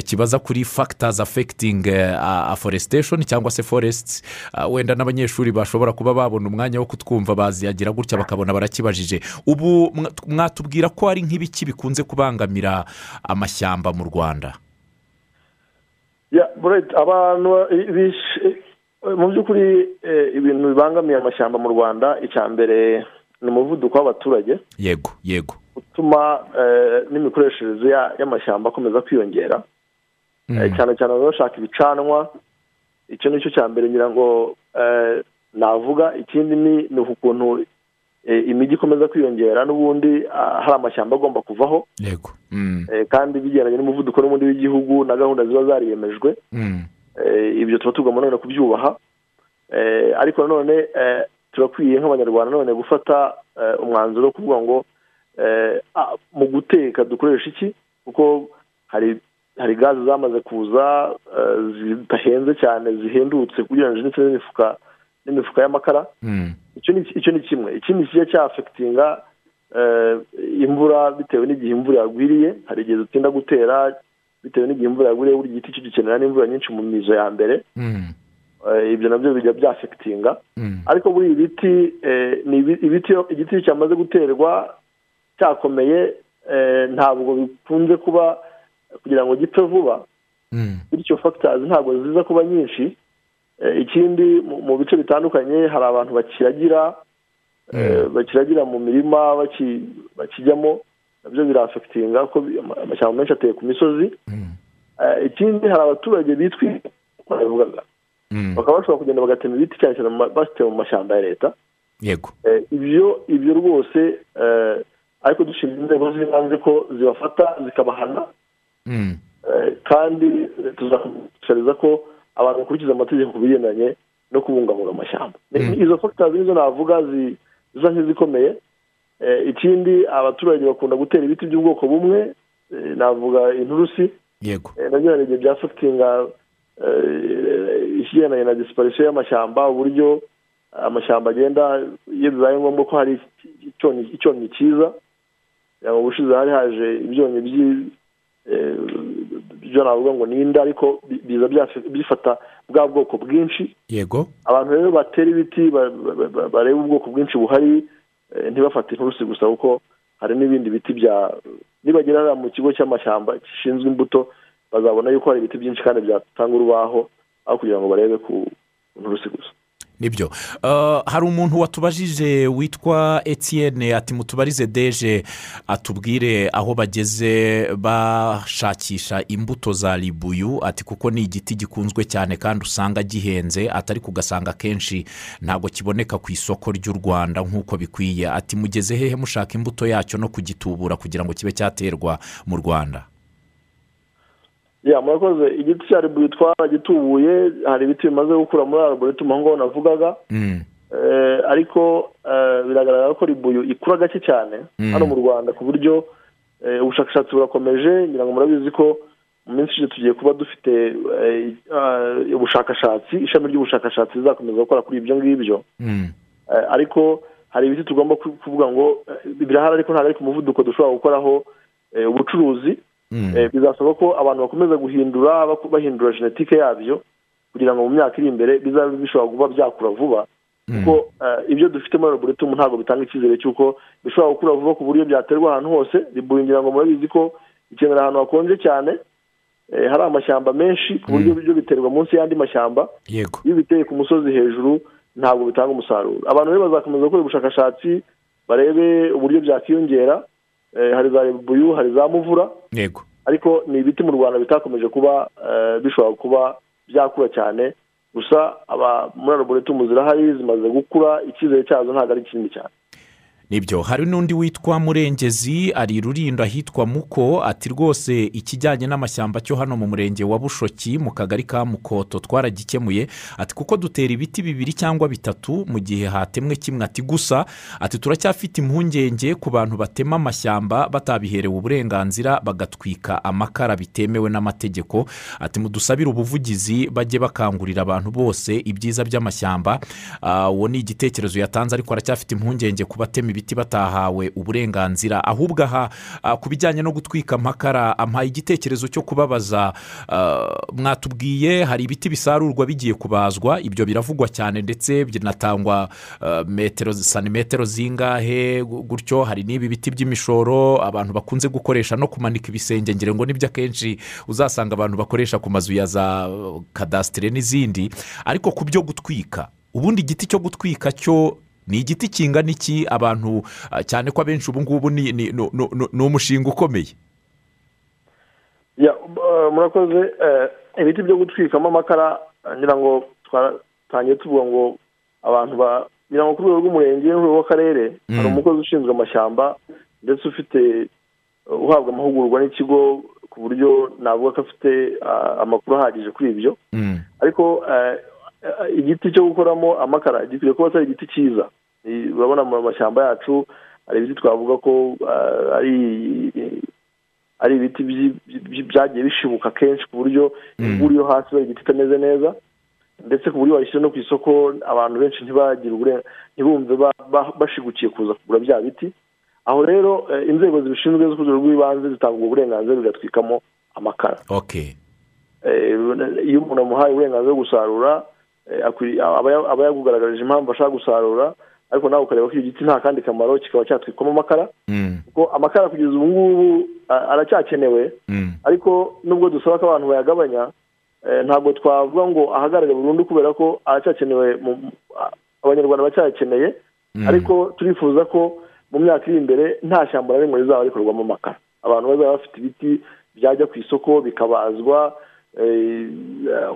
kibaza kuri affecting uh, afforestation cyangwa se forests. Uh, wenda n'abanyeshuri bashobora kuba babona umwanya wo kutwumva baziyagira gutya bakabona barakibajije. Ubu mwa- mwatubwira ko hari nk'ibiki bikunze kubangamira amashyamba mu rwanda? Abantu mu by'ukuri eh, ibintu bibangamiye amashyamba mu rwanda icya mbere ni umuvuduko w'abaturage. Yego yego. Utuma eh, n'imikoreshereze ya- y'amashyamba akomeza kwiyongera. Eh, cyane cyane baba bashaka ibicanwa icyo ni cyo cya mbere ngira ngo navuga ikindi ni ukuntu imijyi ikomeza kwiyongera n'ubundi hari amashyamba agomba kuvaho. Yego. Kandi bigendanye n'umuvuduko n'ubundi w'igihugu na gahunda ziba zariyemejwe. Ibyo tuba tugomba none kubyubaha. Ariko nanone turakwiye nk'abanyarwanda none gufata umwanzuro wo kuvuga ngo mu guteka dukoresha iki? Kuko hari hari gaze zamaze kuza zidahenze cyane zihendutse ugereranyije ndetse n'imifuka n'imifuka y'amakara. Icyo ni kimwe. Ikindi kijya cyafekitinga imvura bitewe n'igihe imvura yagwiriye? Hari igihe dutinda gutera bitewe n'igihe imvura yagwiriye buri giti cyo gikenera n'imvura nyinshi mu mizo ya mbere. Ibyo na byo bijya byafekitinga ariko buri ibiti ni ibiti igiti cyamaze guterwa cyakomeye ntabwo bikunze kuba kugira ngo gipfe vuba. Bityo fagitazi ntabwo ziza kuba nyinshi. Ikindi mu bice bitandukanye hari abantu bakiragira bakiragira mu mirima bakijyamo na byo birafekitinga kuko amashyamba menshi ateye ku misozi. Ikindi hari abaturage bitwa babivugaga. Bakaba bashobora kugenda bagatema ibiti cyane cyane basitewe mu mashyamba ya leta. Yego. Ibyo ibyo rwose ariko dushimira inzego z'ibanze ko zibafata zikabahana. Kandi tuzashishikariza ko abantu bakurikiza amategeko ku bigendanye no kubungabunga amashyamba. Izo fagitazi nizo navuga zisa nk'izikomeye ikindi abaturage bakunda gutera ibiti by'ubwoko bumwe navuga inturusi. Yego. Nabyo hari igihe byafatinga ikigendanye na disiparisiyo y'amashyamba uburyo amashyamba agenda iyo bibaye ngombwa ko hari icyonnyi cyiza mu bushize hari haje ibyonnyi byo navuga ngo ni inda ariko biza bifata bwa bwoko bwinshi. Yego. Abantu rero batera ibiti bareba ubwoko bwinshi buhari ntibafate inturusi gusa kuko hari n'ibindi biti bya nibagera mu kigo cy'amashyamba gishinzwe imbuto bazabona yuko hari ibiti byinshi kandi byatanga urubaho aho kugira ngo barebe ku nturusi gusa. Ni byo. Hari umuntu watubajije witwa Etienne ati mutubarize deje atubwire aho bageze bashakisha imbuto za ribuyu ati kuko ni igiti gikunzwe cyane kandi usanga gihenze atari kugasanga kenshi ntabwo kiboneka ku isoko ry'u rwanda nk'uko bikwiye. Ati mugeze hehe mushaka imbuto yacyo no kugitubura kugira ngo kibe cyaterwa mu rwanda? Murakoze. Igiti cya ribuyu twaragitubuye hari ibiti bimaze gukura muri arboretum aho ngaho navugaga. Ariko biragaragara ko ribuyu ikura gake cyane hano mu rwanda ku buryo ubushakashatsi burakomeje ngira ngo murabizi ko mu minsi ishize tugiye kuba dufite ubushakashatsi ishami ry'ubushakashatsi rizakomeza gukora kuri ibyo ngibyo. Ariko hari ibiti tugomba kuvuga ngo birahari ariko ntabwo ari ku muvuduko dushobora gukoraho ubucuruzi. Bizasaba ko abantu bakomeza guhindura bahindura genetike yabyo kugira ngo mu myaka iri imbere bizabe bishobora kuba byakura vuba. Kuko ibyo dufite muri laboratoire ntabwo bitanga icyizere cy'uko bishobora gukura vuba ku buryo byaterwa ahantu hose ngira ngo murabizi ko ikenera ahantu hakonje cyane. Hari amashyamba menshi ku buryo byo biterwa munsi y'andi mashyamba. Iyo biteye ku musozi hejuru ntabwo bitanga umusaruro. Abantu rero bazakomeza gukora ubushakashatsi barebe uburyo byakiyongera hari za rebuyu hari za muvura. Yego. Ariko ni ibiti mu rwanda bitakomeje kuba bishobora kuba byakura cyane. Gusa muri laboratoire zirahari zimaze gukura icyizere cyazo ntabwo ari kinini cyane. Ni byo hari n'undi witwa murengezi ari rurindo ahitwa muko ati rwose ikijyanye n'amashyamba cyo hano mu murenge wa bushoki mu kagari ka mukoto twaragikemuye ati kuko dutera ibiti bibiri cyangwa bitatu mu gihe hatemwe kimwe. Ati gusa ati turacyafite impungenge ku bantu batema amashyamba batabiherewe uburenganzira bagatwika amakara bitemewe n'amategeko. Ati mudusabire ubuvugizi bajye bakangurira abantu bose ibyiza by'amashyamba. Uwo ni igitekerezo yatanze ariko aracyafite impungenge ku batema ibiti batahawe uburenganzira ahubwo aha ku bijyanye no gutwika amakara ampaye igitekerezo cyo kubabaza mwatubwiye hari ibiti bisarurwa bigiye kubazwa ibyo biravugwa cyane ndetse binatangwa metero santimetero zingahe gutyo hari n'ibi biti by'imishoro abantu bakunze gukoresha no kumanika ibisenge ngira ngo ni byo akenshi uzasanga abantu bakoresha ku mazu ya za kadasitire n'izindi. Ariko ku byo gutwika ubundi igiti cyo gutwika cyo ni igiti kingana iki? Abantu cyane ko abenshi ubu ngubu ni umushinga ukomeye. Murakoze ibiti byo gutwikamo amakara ngira ngo twatangiye tuvuga ngo abantu ba ngira ngo ku rwego rw'umurenge n'urwego rw'akarere hari umukozi ushinzwe amashyamba ndetse ufite uhabwa amahugurwa n'ikigo ku buryo navuga ko afite amakuru ahagije kuri ibyo. Ariko igiti cyo gukoramo amakara gikwiye kuba atari igiti cyiza. Urabona mu mashyamba yacu hari ibiti twavuga ko ari ari ibiti byagiye bishibuka kenshi ku buryo imvura yo hasi igiti itameze neza. Ndetse ku buryo wayishyira no ku isoko abantu benshi ntibagire ntibumve bashigukiye kuza kugura bya biti. Aho rero inzego zibishinzwe zo ku rwego rw'ibanze zitanga ubwo burenganzira bigatwikamo amakara. Iyo umuntu amuhaye uburenganzira bwo gusarura aba yagugaragarije impamvu ashaka gusarura ariko nawe ukareba ko icyo giti nta kandi kamaro kikaba cyatwikwamo amakara. Kuko amakara kugeza ubu ngubu aracyakenewe. Ariko nubwo dusaba ko abantu bayagabanya ntabwo twavuga ngo ahagarare burundu kubera ko aracyakenewe abanyarwanda bacyakeneye ariko turifuza ko mu myaka iri imbere nta shyamba na rimwe rizaba rikorwamo amakara. Abantu bazaba bafite ibiti byajya ku isoko bikabazwa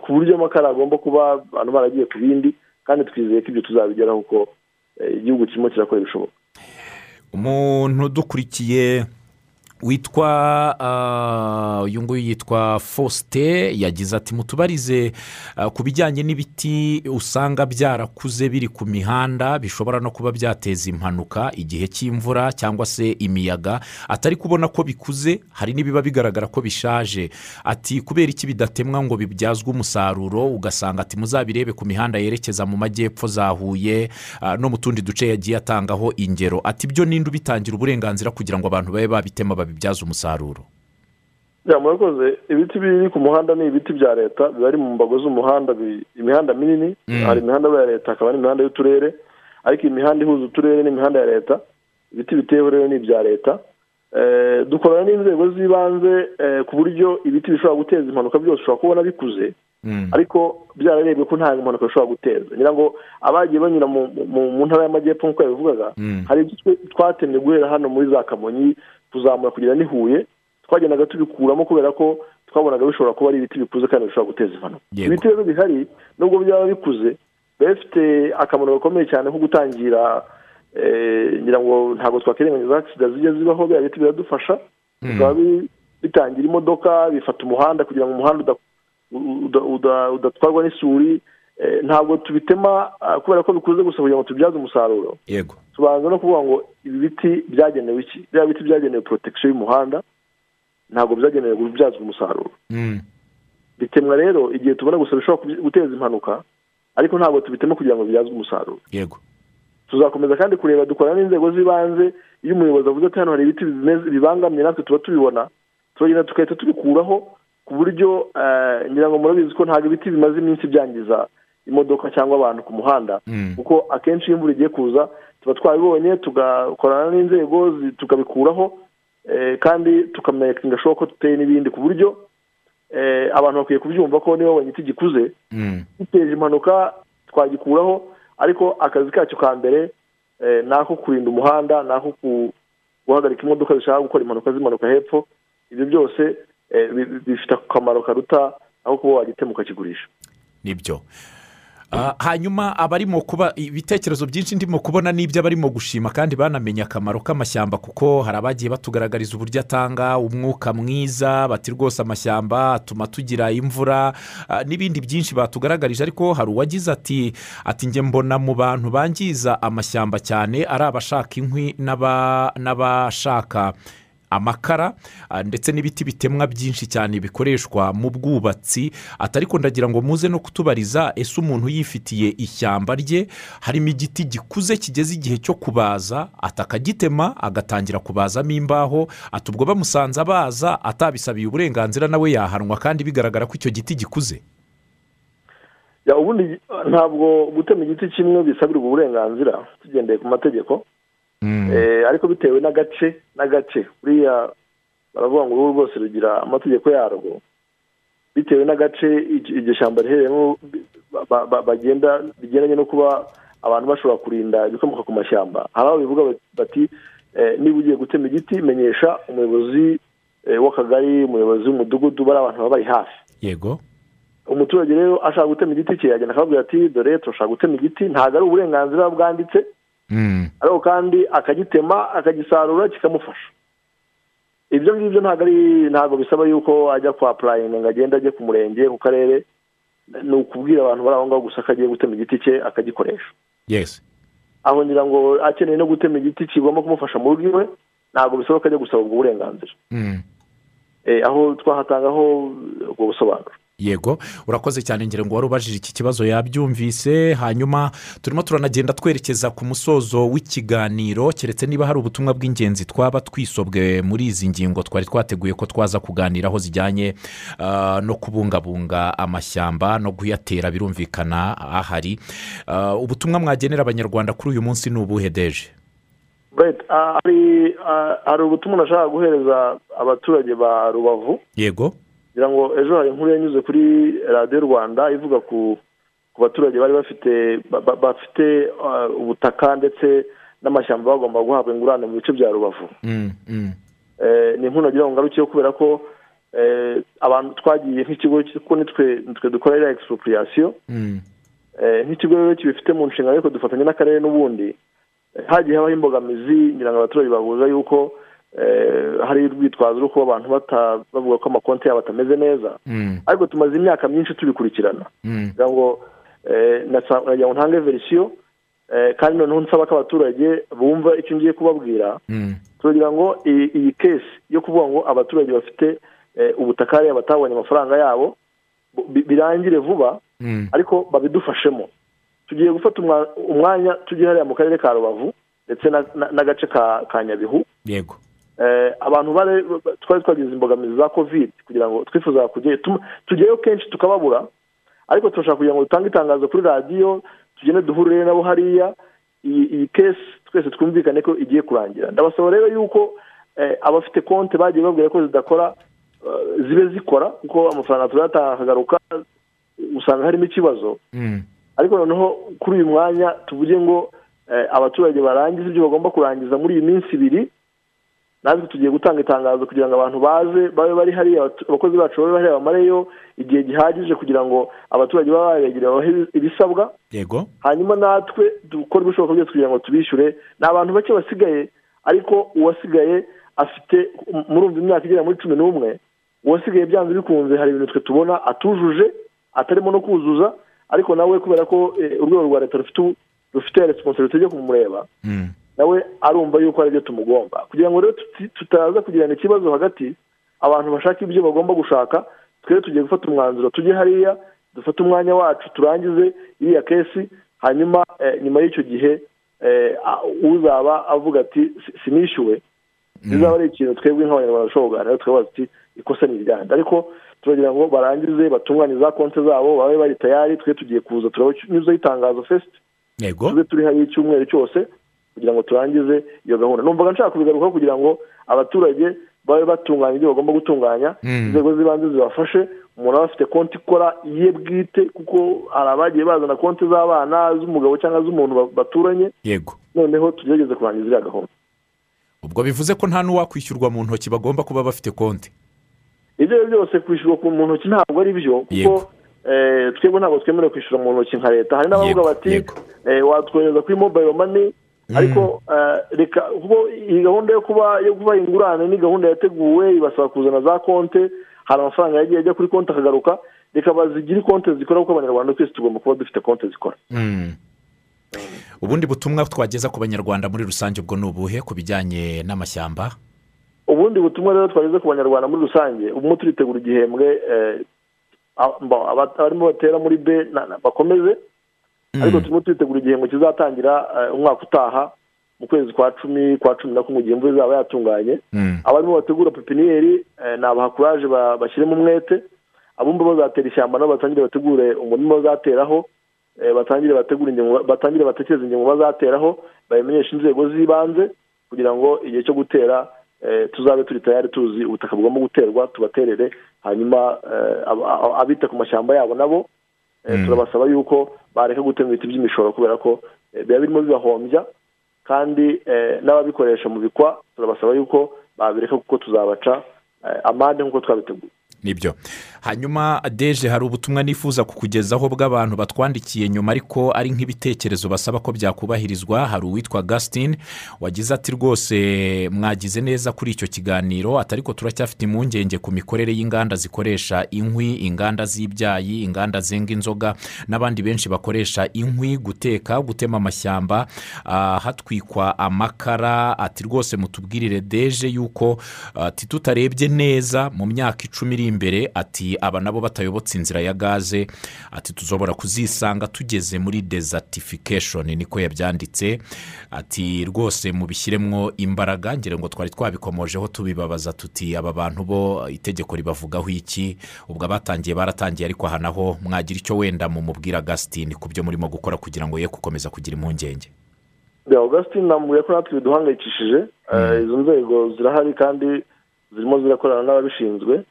ku buryo amakara agomba kuba abantu baragiye ku bindi kandi twizeye ko ibyo tuzabigeraho kuko igihugu kirimo kirakora ibishoboka umuntu udukurikiye witwa uyu nguyu yitwa fosite yagize ati mutubarize ku bijyanye n'ibiti usanga byarakuze biri ku mihanda bishobora no kuba byateza impanuka igihe cy'imvura cyangwa se imiyaga. Atari kubona ko bikuze hari n'ibiba bigaragara ko bishaje. Ati kubera iki bidatemwa ngo bibyazwe umusaruro ugasanga ati muzabirebe ku mihanda yerekeza mu majyepfo za huye no mu tundi duce yagiye atangaho ingero. Ati byo ninde ubitangira uburenganzira kugira ngo abantu babe babitema babibyaze umusaruro. Murakoze. Ibiti biri ku muhanda ni ibiti bya leta biba ari mu mbago z'umuhanda imihanda minini hari imihanda ya leta hakaba n'imihanda y'uturere ariko imihanda ihuza uturere n'imihanda ya leta ibiti biteyeho rero ni ibya leta. Dukorana n'inzego z'ibanze ku buryo ibiti bishobora guteza impanuka byose ushobora kubona bikuze ariko byararebwe ko nta mpanuka bishobora guteza. Ngira ngo abagiye banyura mu ntara y'amajyepfo nk'uko yabivugaga hari ibyo twatemye guhera hano muri za kamonyi kuzamura kugera n'i huye twagendaga tubikuramo kubera ko twabonaga bishobora kuba ari ibiti bikuze kandi bishobora guteza impanuka. Ibiti rero bihari nubwo byaba bikuze biba bifite akamaro gakomeye cyane nko gutangira ngira ngo ntabwo twakwirengagiza agisida zijya zibaho biradufasha bikaba bitangira imodoka bifata umuhanda kugira ngo umuhanda udatwarwa n'isuri ntabwo tubitema kubera ko bikuze gusa kugira ngo tubyaze umusaruro. Yego. Tubanza no kuvuga ngo ibi biti byagenewe iki? Biriya biti byagenewe porotegisiyo y'umuhanda ntabwo byagenewe kubyazwa umusaruro. Bitemwa rero igihe tubona gusa bishobora guteza impanuka ariko ntabwo tubitema kugira ngo bibyazwe umusaruro. Yego. Tuzakomeza kandi kureba dukorana n'inzego z'ibanze iyo umuyobozi avuze ati hano hari ibiti bibangamiye natwe tuba tubibona turagenda tugahita tubikuraho ku buryo ngira ngo murabizi ko ntabwo ibiti bimaze iminsi byangiza imodoka cyangwa abantu ku muhanda. Kuko akenshi iyo imvura igiye kuza tuba twabibonye tugakorana n'inzego tukabikuraho kandi tukamenyekanisha gashoboka ko duteye n'ibindi. Ku buryo abantu bakwiye kubyumva ko niba babonye igiti gikuze. Giteje impanuka twagikuraho ariko akazi kacyo ka mbere ni ako kurinda umuhanda ni ako guhagarika imodoka zishaka gukora impanuka zimanuka hepfo ibyo byose bifite akamaro karuta aho kuba wagitema ukakigurisha ni byo. Hanyuma abarimo kuba ibitekerezo byinshi ndimo kubona n'ibyo abarimo gushima kandi banamenye akamaro k'amashyamba kuko hari abagiye batugaragariza uburyo atanga umwuka mwiza bati rwose amashyamba atuma tugira imvura. N'ibindi byinshi batugaragarije ariko hari uwagize ati ati njye mbona mu bantu bangiza amashyamba cyane ari abashaka inkwi n'abashaka amakara ndetse n'ibiti bitemwa byinshi cyane bikoreshwa mu bwubatsi. Atariko ndagira ngo muze no kutubariza ese umuntu yifitiye ishyamba rye? Harimo igiti gikuze kigeze igihe cyo kubaza atakagitema agatangira kubazamo imbaho ati ubwo bamusanze abaza atabisabiye uburenganzira nawe yahanwa kandi bigaragara ko icyo giti gikuze. Ubundi ntabwo gutema igiti kimwe bisabirwa uburenganzira tugendeye ku mategeko. Ariko bitewe n'agace n'agace buriya baravuga ngo uruhu rwose rugira amategeko yarwo. Bitewe n'agace iryo shyamba riherereyemo bagenda bigendanye no kuba abantu bashobora kurinda ibikomoka ku mashyamba. Hari aho bivuga bati niba ugiye gutema igiti menyesha umuyobozi w'akagari umuyobozi w'umudugudu bari abantu baba bari hafi. Yego. Umuturage rero ashaka gutema igiti cye yagenda akababwira ati dore turashaka gutema igiti ntabwo ari uburenganzira bwanditse ariko kandi akagitema akagisarura kikamufasha. Ibyo ngibyo ntabwo ari ntabwo bisaba yuko ajya kwa purayini ngo agende ajye ku murenge ku karere. Ni ukubwira abantu bari aho ngaho gusa ko agiye gutema igiti cye akagikoresha. Aho ngira ngo akeneye no gutema igiti kigomba kumufasha mu rugo iwe ntabwo bisaba ko ajya gusaba ubwo burenganzira. Aho twahatangaho ubwo busobanuro. Yego urakoze cyane ngira ngo wari ubajije iki kibazo yabyumvise hanyuma turimo turanagenda twerekeza ku musozo w'ikiganiro keretse niba hari ubutumwa bw'ingenzi twaba twisobwe muri izi ngingo twari twateguye ko twaza kuganiraho zijyanye no kubungabunga amashyamba no kuyatera birumvikana ahari. Ubutumwa mwagenera abanyarwanda kuri uyu munsi ni ubuhe deje? Hari ubutumwa nashaka guhereza abaturage ba rubavu. Yego. Kugira ngo ejo hari inkuru yanyuze kuri radiyo rwanda ivuga ku baturage bari bafite bafite ubutaka ndetse n'amashyamba bagomba guhabwa ingurane mu bice bya rubavu. Ni inkuru nagira ngo ngarukiyeho kubera ko abantu twagiye nk'ikigo kuko nitwe dukora iriya egisipuriyasiyo nk'ikigo rero kibifite mu nshingano ariko dufatanya n'akarere n'ubundi. Hagiye habaho imbogamizi ngira ngo abaturage bahuza yuko hari urwitwazo rwo kuba abantu bavuga ko amakonti yabo atameze neza. Ariko tumaze imyaka myinshi tubikurikirana. Kugira ngo nagira ngo ntange verisiyo kandi noneho nsaba ko abaturage bumva icyo ngiye kubabwira. Turagira ngo iyi kesi yo kuvuga ngo abaturage bafite ubutaka batabonye amafaranga yabo birangire vuba ariko babidufashemo. Tugiye gufata umwanya tujye hariya mu karere ka rubavu ndetse n'agace ka nyabihu. Yego. Abantu twari twagize imbogamizi za kovide kugira ngo twifuza tujyeyo kenshi tukababura ariko turashaka kugira ngo dutange itangazo kuri radiyo tugende duhurire nabo hariya iyi kesi twese twumvikane ko igiye kurangira. Ndabasaba rero yuko abafite konti bagiye babwira ko zidakora zibe zikora kuko amafaranga turayatanga akagaruka usanga harimo ikibazo. Ariko noneho kuri uyu mwanya tuvuge ngo abaturage barangize ibyo bagomba kurangiza muri iyi minsi ibiri natwe tugiye gutanga itangazo kugira ngo abantu baze babe bari hariya abakozi bacu babe hariya bamareyo igihe gihagije kugira ngo abaturage babe babegereye babahe ibisabwa. Yego. Hanyuma natwe dukore ibishoboka byose kugira ngo tubishyure. Ni abantu bake basigaye ariko uwasigaye afite murumva imyaka igera muri cumi n'umwe uwasigaye byanze bikunze hari ibintu twe tubona atujuje atarimo no kuzuza ariko nawe kubera ko urwego rwa leta rufite resiponsabiti yo kumureba. Nawe arumva yuko ari byo tumugomba. Kugira ngo rero tutaza kugirana ikibazo hagati abantu bashaka ibyo bagomba gushaka twe tugiye gufata umwanzuro tujye hariya dufate umwanya wacu turangize iriya kesi hanyuma nyuma y'icyo gihe uzaba avuga ati sinishyuwe. Bizaba ari ikintu twebwe nk'abanyarwanda dushobora kuganira tukabaza ati ikosa ni iryanda ariko turagira ngo barangize batunganye za konti zabo babe bari tayari twe tugiye kuza turabanyuzaho itangazo fesiti yego. Tube turi hariya icyumweru cyose kugira ngo turangize iyo gahunda. Numvaga nshaka kubigarukaho kugira ngo abaturage babe batunganya ibyo bagomba gutunganya inzego z'ibanze zibafashe. Umuntu aba afite konti ikora iye bwite kuko hari abagiye bazana konti z'abana z'umugabo cyangwa z'umuntu baturanye. Yego. Noneho tugerageze kurangiza iriya gahunda. Ubwo bivuze ko nta n'uwakwishyurwa mu ntoki bagomba kuba bafite konti. Ibyo ari byo byose kwishyurwa mu ntoki ntabwo ari byo kuko twebwe ntabwo twemerewe kwishyura mu ntoki nka leta. Hari n'abavuga bati watwohereza kuri mobayiro mani ariko reka kuko iyi gahunda yo kuba yo kuba ingurane ni gahunda yateguwe ibasaba kuzana za konti hari amafaranga yagiye ajya kuri konti akagaruka reka bazigire konti zikora kuko abanyarwanda twese tugomba kuba dufite konti zikora. Ubundi butumwa twageza ku banyarwanda muri rusange ubwo ni ubuhe ku bijyanye n'amashyamba? Ubundi butumwa rero twageze ku banyarwanda muri rusange ubwo turitegura igihembwe abarimo batera muri be bakomeze ariko turimo turitegura igihembwe kizatangira umwaka utaha mu kwezi kwa cumi kwa cumi na kumwe igihe imvura izaba yatunganye. Abarimo bategura pepiniyeri ni abahakuraje bashyiremo umwete. Abumva bazatera ishyamba nabo batangire bategure umurima bazateraho batangire bategure batangire batekereze ingingo bazateraho babimenyeshe inzego z'ibanze kugira ngo igihe cyo gutera tuzabe turi tayari tuzi ubutaka bugomba guterwa tubaterere hanyuma abita ku mashyamba yabo nabo turabasaba yuko bareka gutema ibiti by'imishoro kubera ko biba birimo bibahombya kandi n'ababikoresha mu bikwa turabasaba yuko babireka kuko tuzabaca amande nk'uko twabiteguye ni byo. Hanyuma deje hari ubutumwa nifuza kukugezaho bw'abantu batwandikiye nyuma ariko ari nk'ibitekerezo basaba ko byakubahirizwa hari uwitwa gasitine wagize ati rwose mwagize neza kuri icyo kiganiro ati ariko turacyafite impungenge ku mikorere y'inganda zikoresha inkwi inganda z'ibyayi inganda zenga inzoga n'abandi benshi bakoresha inkwi guteka gutema amashyamba ah, hatwikwa amakara ati rwose mutubwirire deje yuko ati tutarebye neza mu myaka icumi iri imbere ati aba nabo batayobotse inzira ya gaze ati tuzobora kuzisanga tugeze muri dezatifikashoni niko yabyanditse. Ati rwose mubishyiremo imbaraga ngira ngo twari twabikomojeho tubibabaza tuti aba bantu bo itegeko ribavugaho iki? Ubwo abatangiye baratangiye ariko aha naho mwagira icyo wenda mumubwira gasitini ku byo murimo gukora kugira ngo ye gukomeza kugira impungenge. Ya augustin namubwiye ko natwe biduhangayikishije Eh, izo nzego zirahari kandi zirimo zirakorana n'ababishinzwe.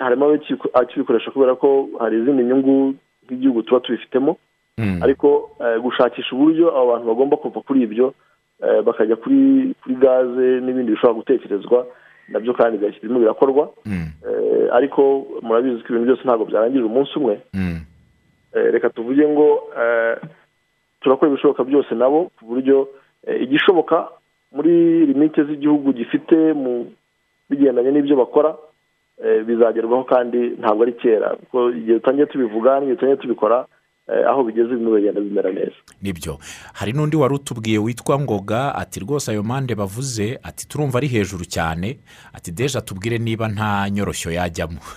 Harimo abaki- akibikoresha kubera ko hari izindi nyungu nk'igihugu tuba tubifitemo Mm. ariko eh, gushakisha uburyo abo bantu bagomba kuva kuri ibyo eh, bakajya kuri kuri gaze n'ibindi bishobora gutekerezwa na byo kandi birimo birakorwa Mm. Eh, ariko murabizi ko ibintu byose ntabwo byarangirira umunsi umwe Mm. Eh, reka tuvuge ngo eh, turakora ibishoboka byose nabo ku buryo eh, igishoboka muri limite z'igihugu gifite mu bigendanye n'ibyo bakora eh, bizagerwaho kandi ntabwo ari kera. Kuko igihe dutangiye tubivuga n'igihe dutangiye tubikora eh, aho bigeze bimwe bigenda bimera neza. Nibyo. Hari n'undi wari utubwiye witwa ngoga ati rwose ayo mande bavuze ati turumva ari hejuru cyane ati deje atubwire niba nta nyoroshyo yajyamo. [LAUGHS]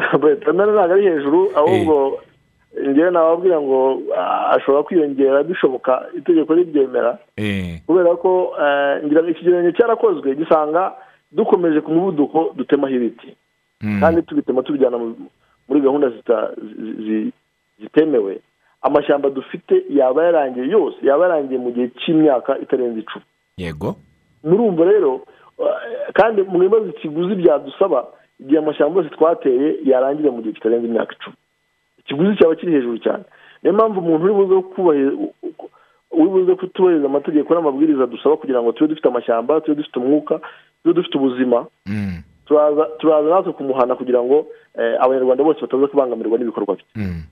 Ntabwo ari hejuru ahubwo ngewe nababwira ngo ashobora kwiyongera bishoboka itegeko ribyemera Eh, kubera ko eh, ngira ngo ikigereranyo cyarakozwe gisanga dukomeje ku muvuduko dutemaho ibiti. Mm. kandi tubitema tubijyana mu- muri gahunda zitemewe. Amashyamba dufite yaba yarangiye yose yaba yarangiye mu gihe cy'imyaka itarenze icumi. Yego. Murumva rero eh, kandi mu bibazo ikiguzi byadusaba igihe amashyamba yose twateye yarangira mu gihe kitarenze imyaka icumi. Ikiguzi cyaba kiri hejuru cyane niyo mpamvu umuntu uri buze kubahiriza uri buze kutubahiriza amategeko n'amabwiriza dusaba kugira ngo tube dufite amashyamba tube dufite umwuka tube dufite ubuzima Mm. turaza natwe kumuhana kugira ngo eh, abanyarwanda bose bataza kubangamirwa n'ibikorwa bye Mm.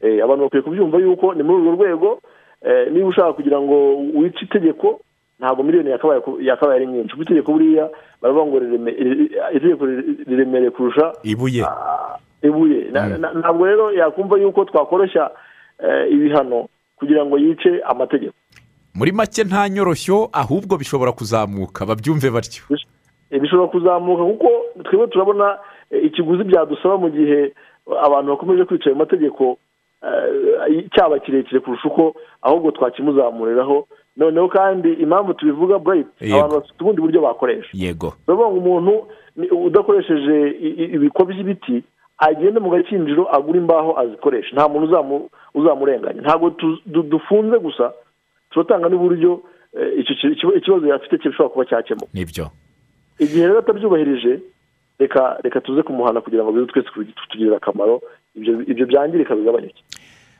Eh, abantu bakwiye kubyumva yuko ni muri urwo rwego eh, niba ushaka kugira ngo wice itegeko ntabwo miliyoni yakabaye ari nyinshi kuko itegeko buriya baravuga ngo itegeko ri- riremereye kurusha ibuye ah, ibuye. Ntabwo rero yakumva yuko twakoroshya eh, ibihano kugira ngo yice amategeko. Muri make nta nyoroshyo ahubwo bishobora kuzamuka. Babyumve batyo. Eh, bishobora kuzamuka kuko twebwe turabona eh, ikiguzi byadusaba mu gihe abantu bakomeje kwica ayo mategeko cyaba kirekire kurusha uko ahubwo twakimuzamuriraho. Noneho kandi impamvu tubivuga burayiti abantu bafite ubundi buryo bakoresha. Yego. Baravuga ngo umuntu udakoresheje ibiko by'ibiti agende mu gakinjiro agura imbaho azikoresha nta muntu uzamu- uzamurenganya. Ntabwo dufunze gusa turatanga n'uburyo eh, ikibazo yafite gishobora kuba cyakemuka. Nibyo. Igihe rero atabyubahirije reka reka tuze kumuhana kugira ngo bize twese kutugirira akamaro. Ibyo byangirika bigabanyuke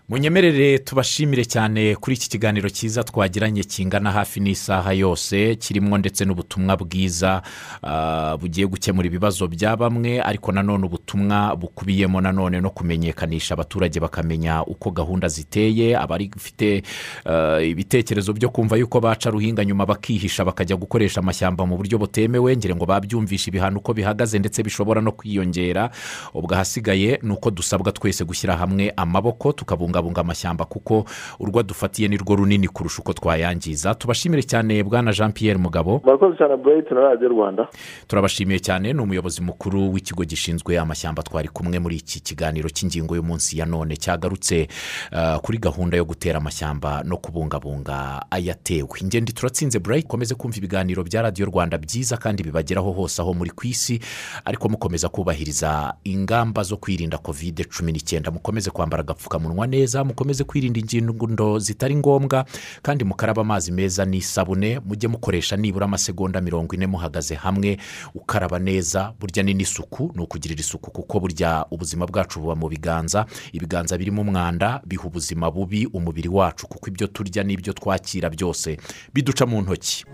munyemerere tubashimire cyane kuri iki kiganiro cyiza twagiranye kingana hafi n'isaha yose kirimo ndetse n'ubutumwa bwiza ah, bugiye gukemura ibibazo bya bamwe ariko nanone ubutumwa bukubiyemo nanone no kumenyekanisha abaturage bakamenya uko gahunda ziteye abari bafite ah, ibitekerezo byo kumva yuko baca ruhinga nyuma bakihisha bakajya gukoresha amashyamba mu buryo butemewe ngira ngo babyumvishe ibihano uko bihagaze ndetse bishobora no kwiyongera. Ubwo ahasigaye ni uko dusabwa twese gushyira hamwe amaboko tukabungabunga amashyamba kuko urwo dufatiye ni rwo runini kurusha uko twayangiza. Tubashimire cyane bwana jean Pierre mugabo. Murakoze cyane burayiti na radiyo rwanda. Turabashimiye cyane. Ni umuyobozi mukuru w'ikigo gishinzwe amashyamba. Twari kumwe muri iki kiganiro cy'ingingo y'umunsi ya none. Cyagarutse ah, kuri gahunda yo gutera amashyamba no kubungabunga ayatewe. Ingendo turatsinze burayiti komeze kumva ibiganiro bya radiyo rwanda byiza kandi bibageraho hose aho muri ku isi. Ariko mukomeza kubahiriza ingamba zo kwirinda kovide cumi n'icyenda. Mukomeze kwambara agapfukamunwa neza mukomeze kwirinda ingendo zitari ngombwa kandi mukaraba amazi meza n'isabune mujye mukoresha nibura amasegonda mirongo ine muhagaze hamwe ukaraba neza burya ni n'isuku ni ukugirira isuku kuko burya ubuzima bwacu buba mu biganza ibiganza birimo umwanda biha ubuzima bubi umubiri wacu kuko ibyo turya n'ibyo twakira byose biduca mu ntoki.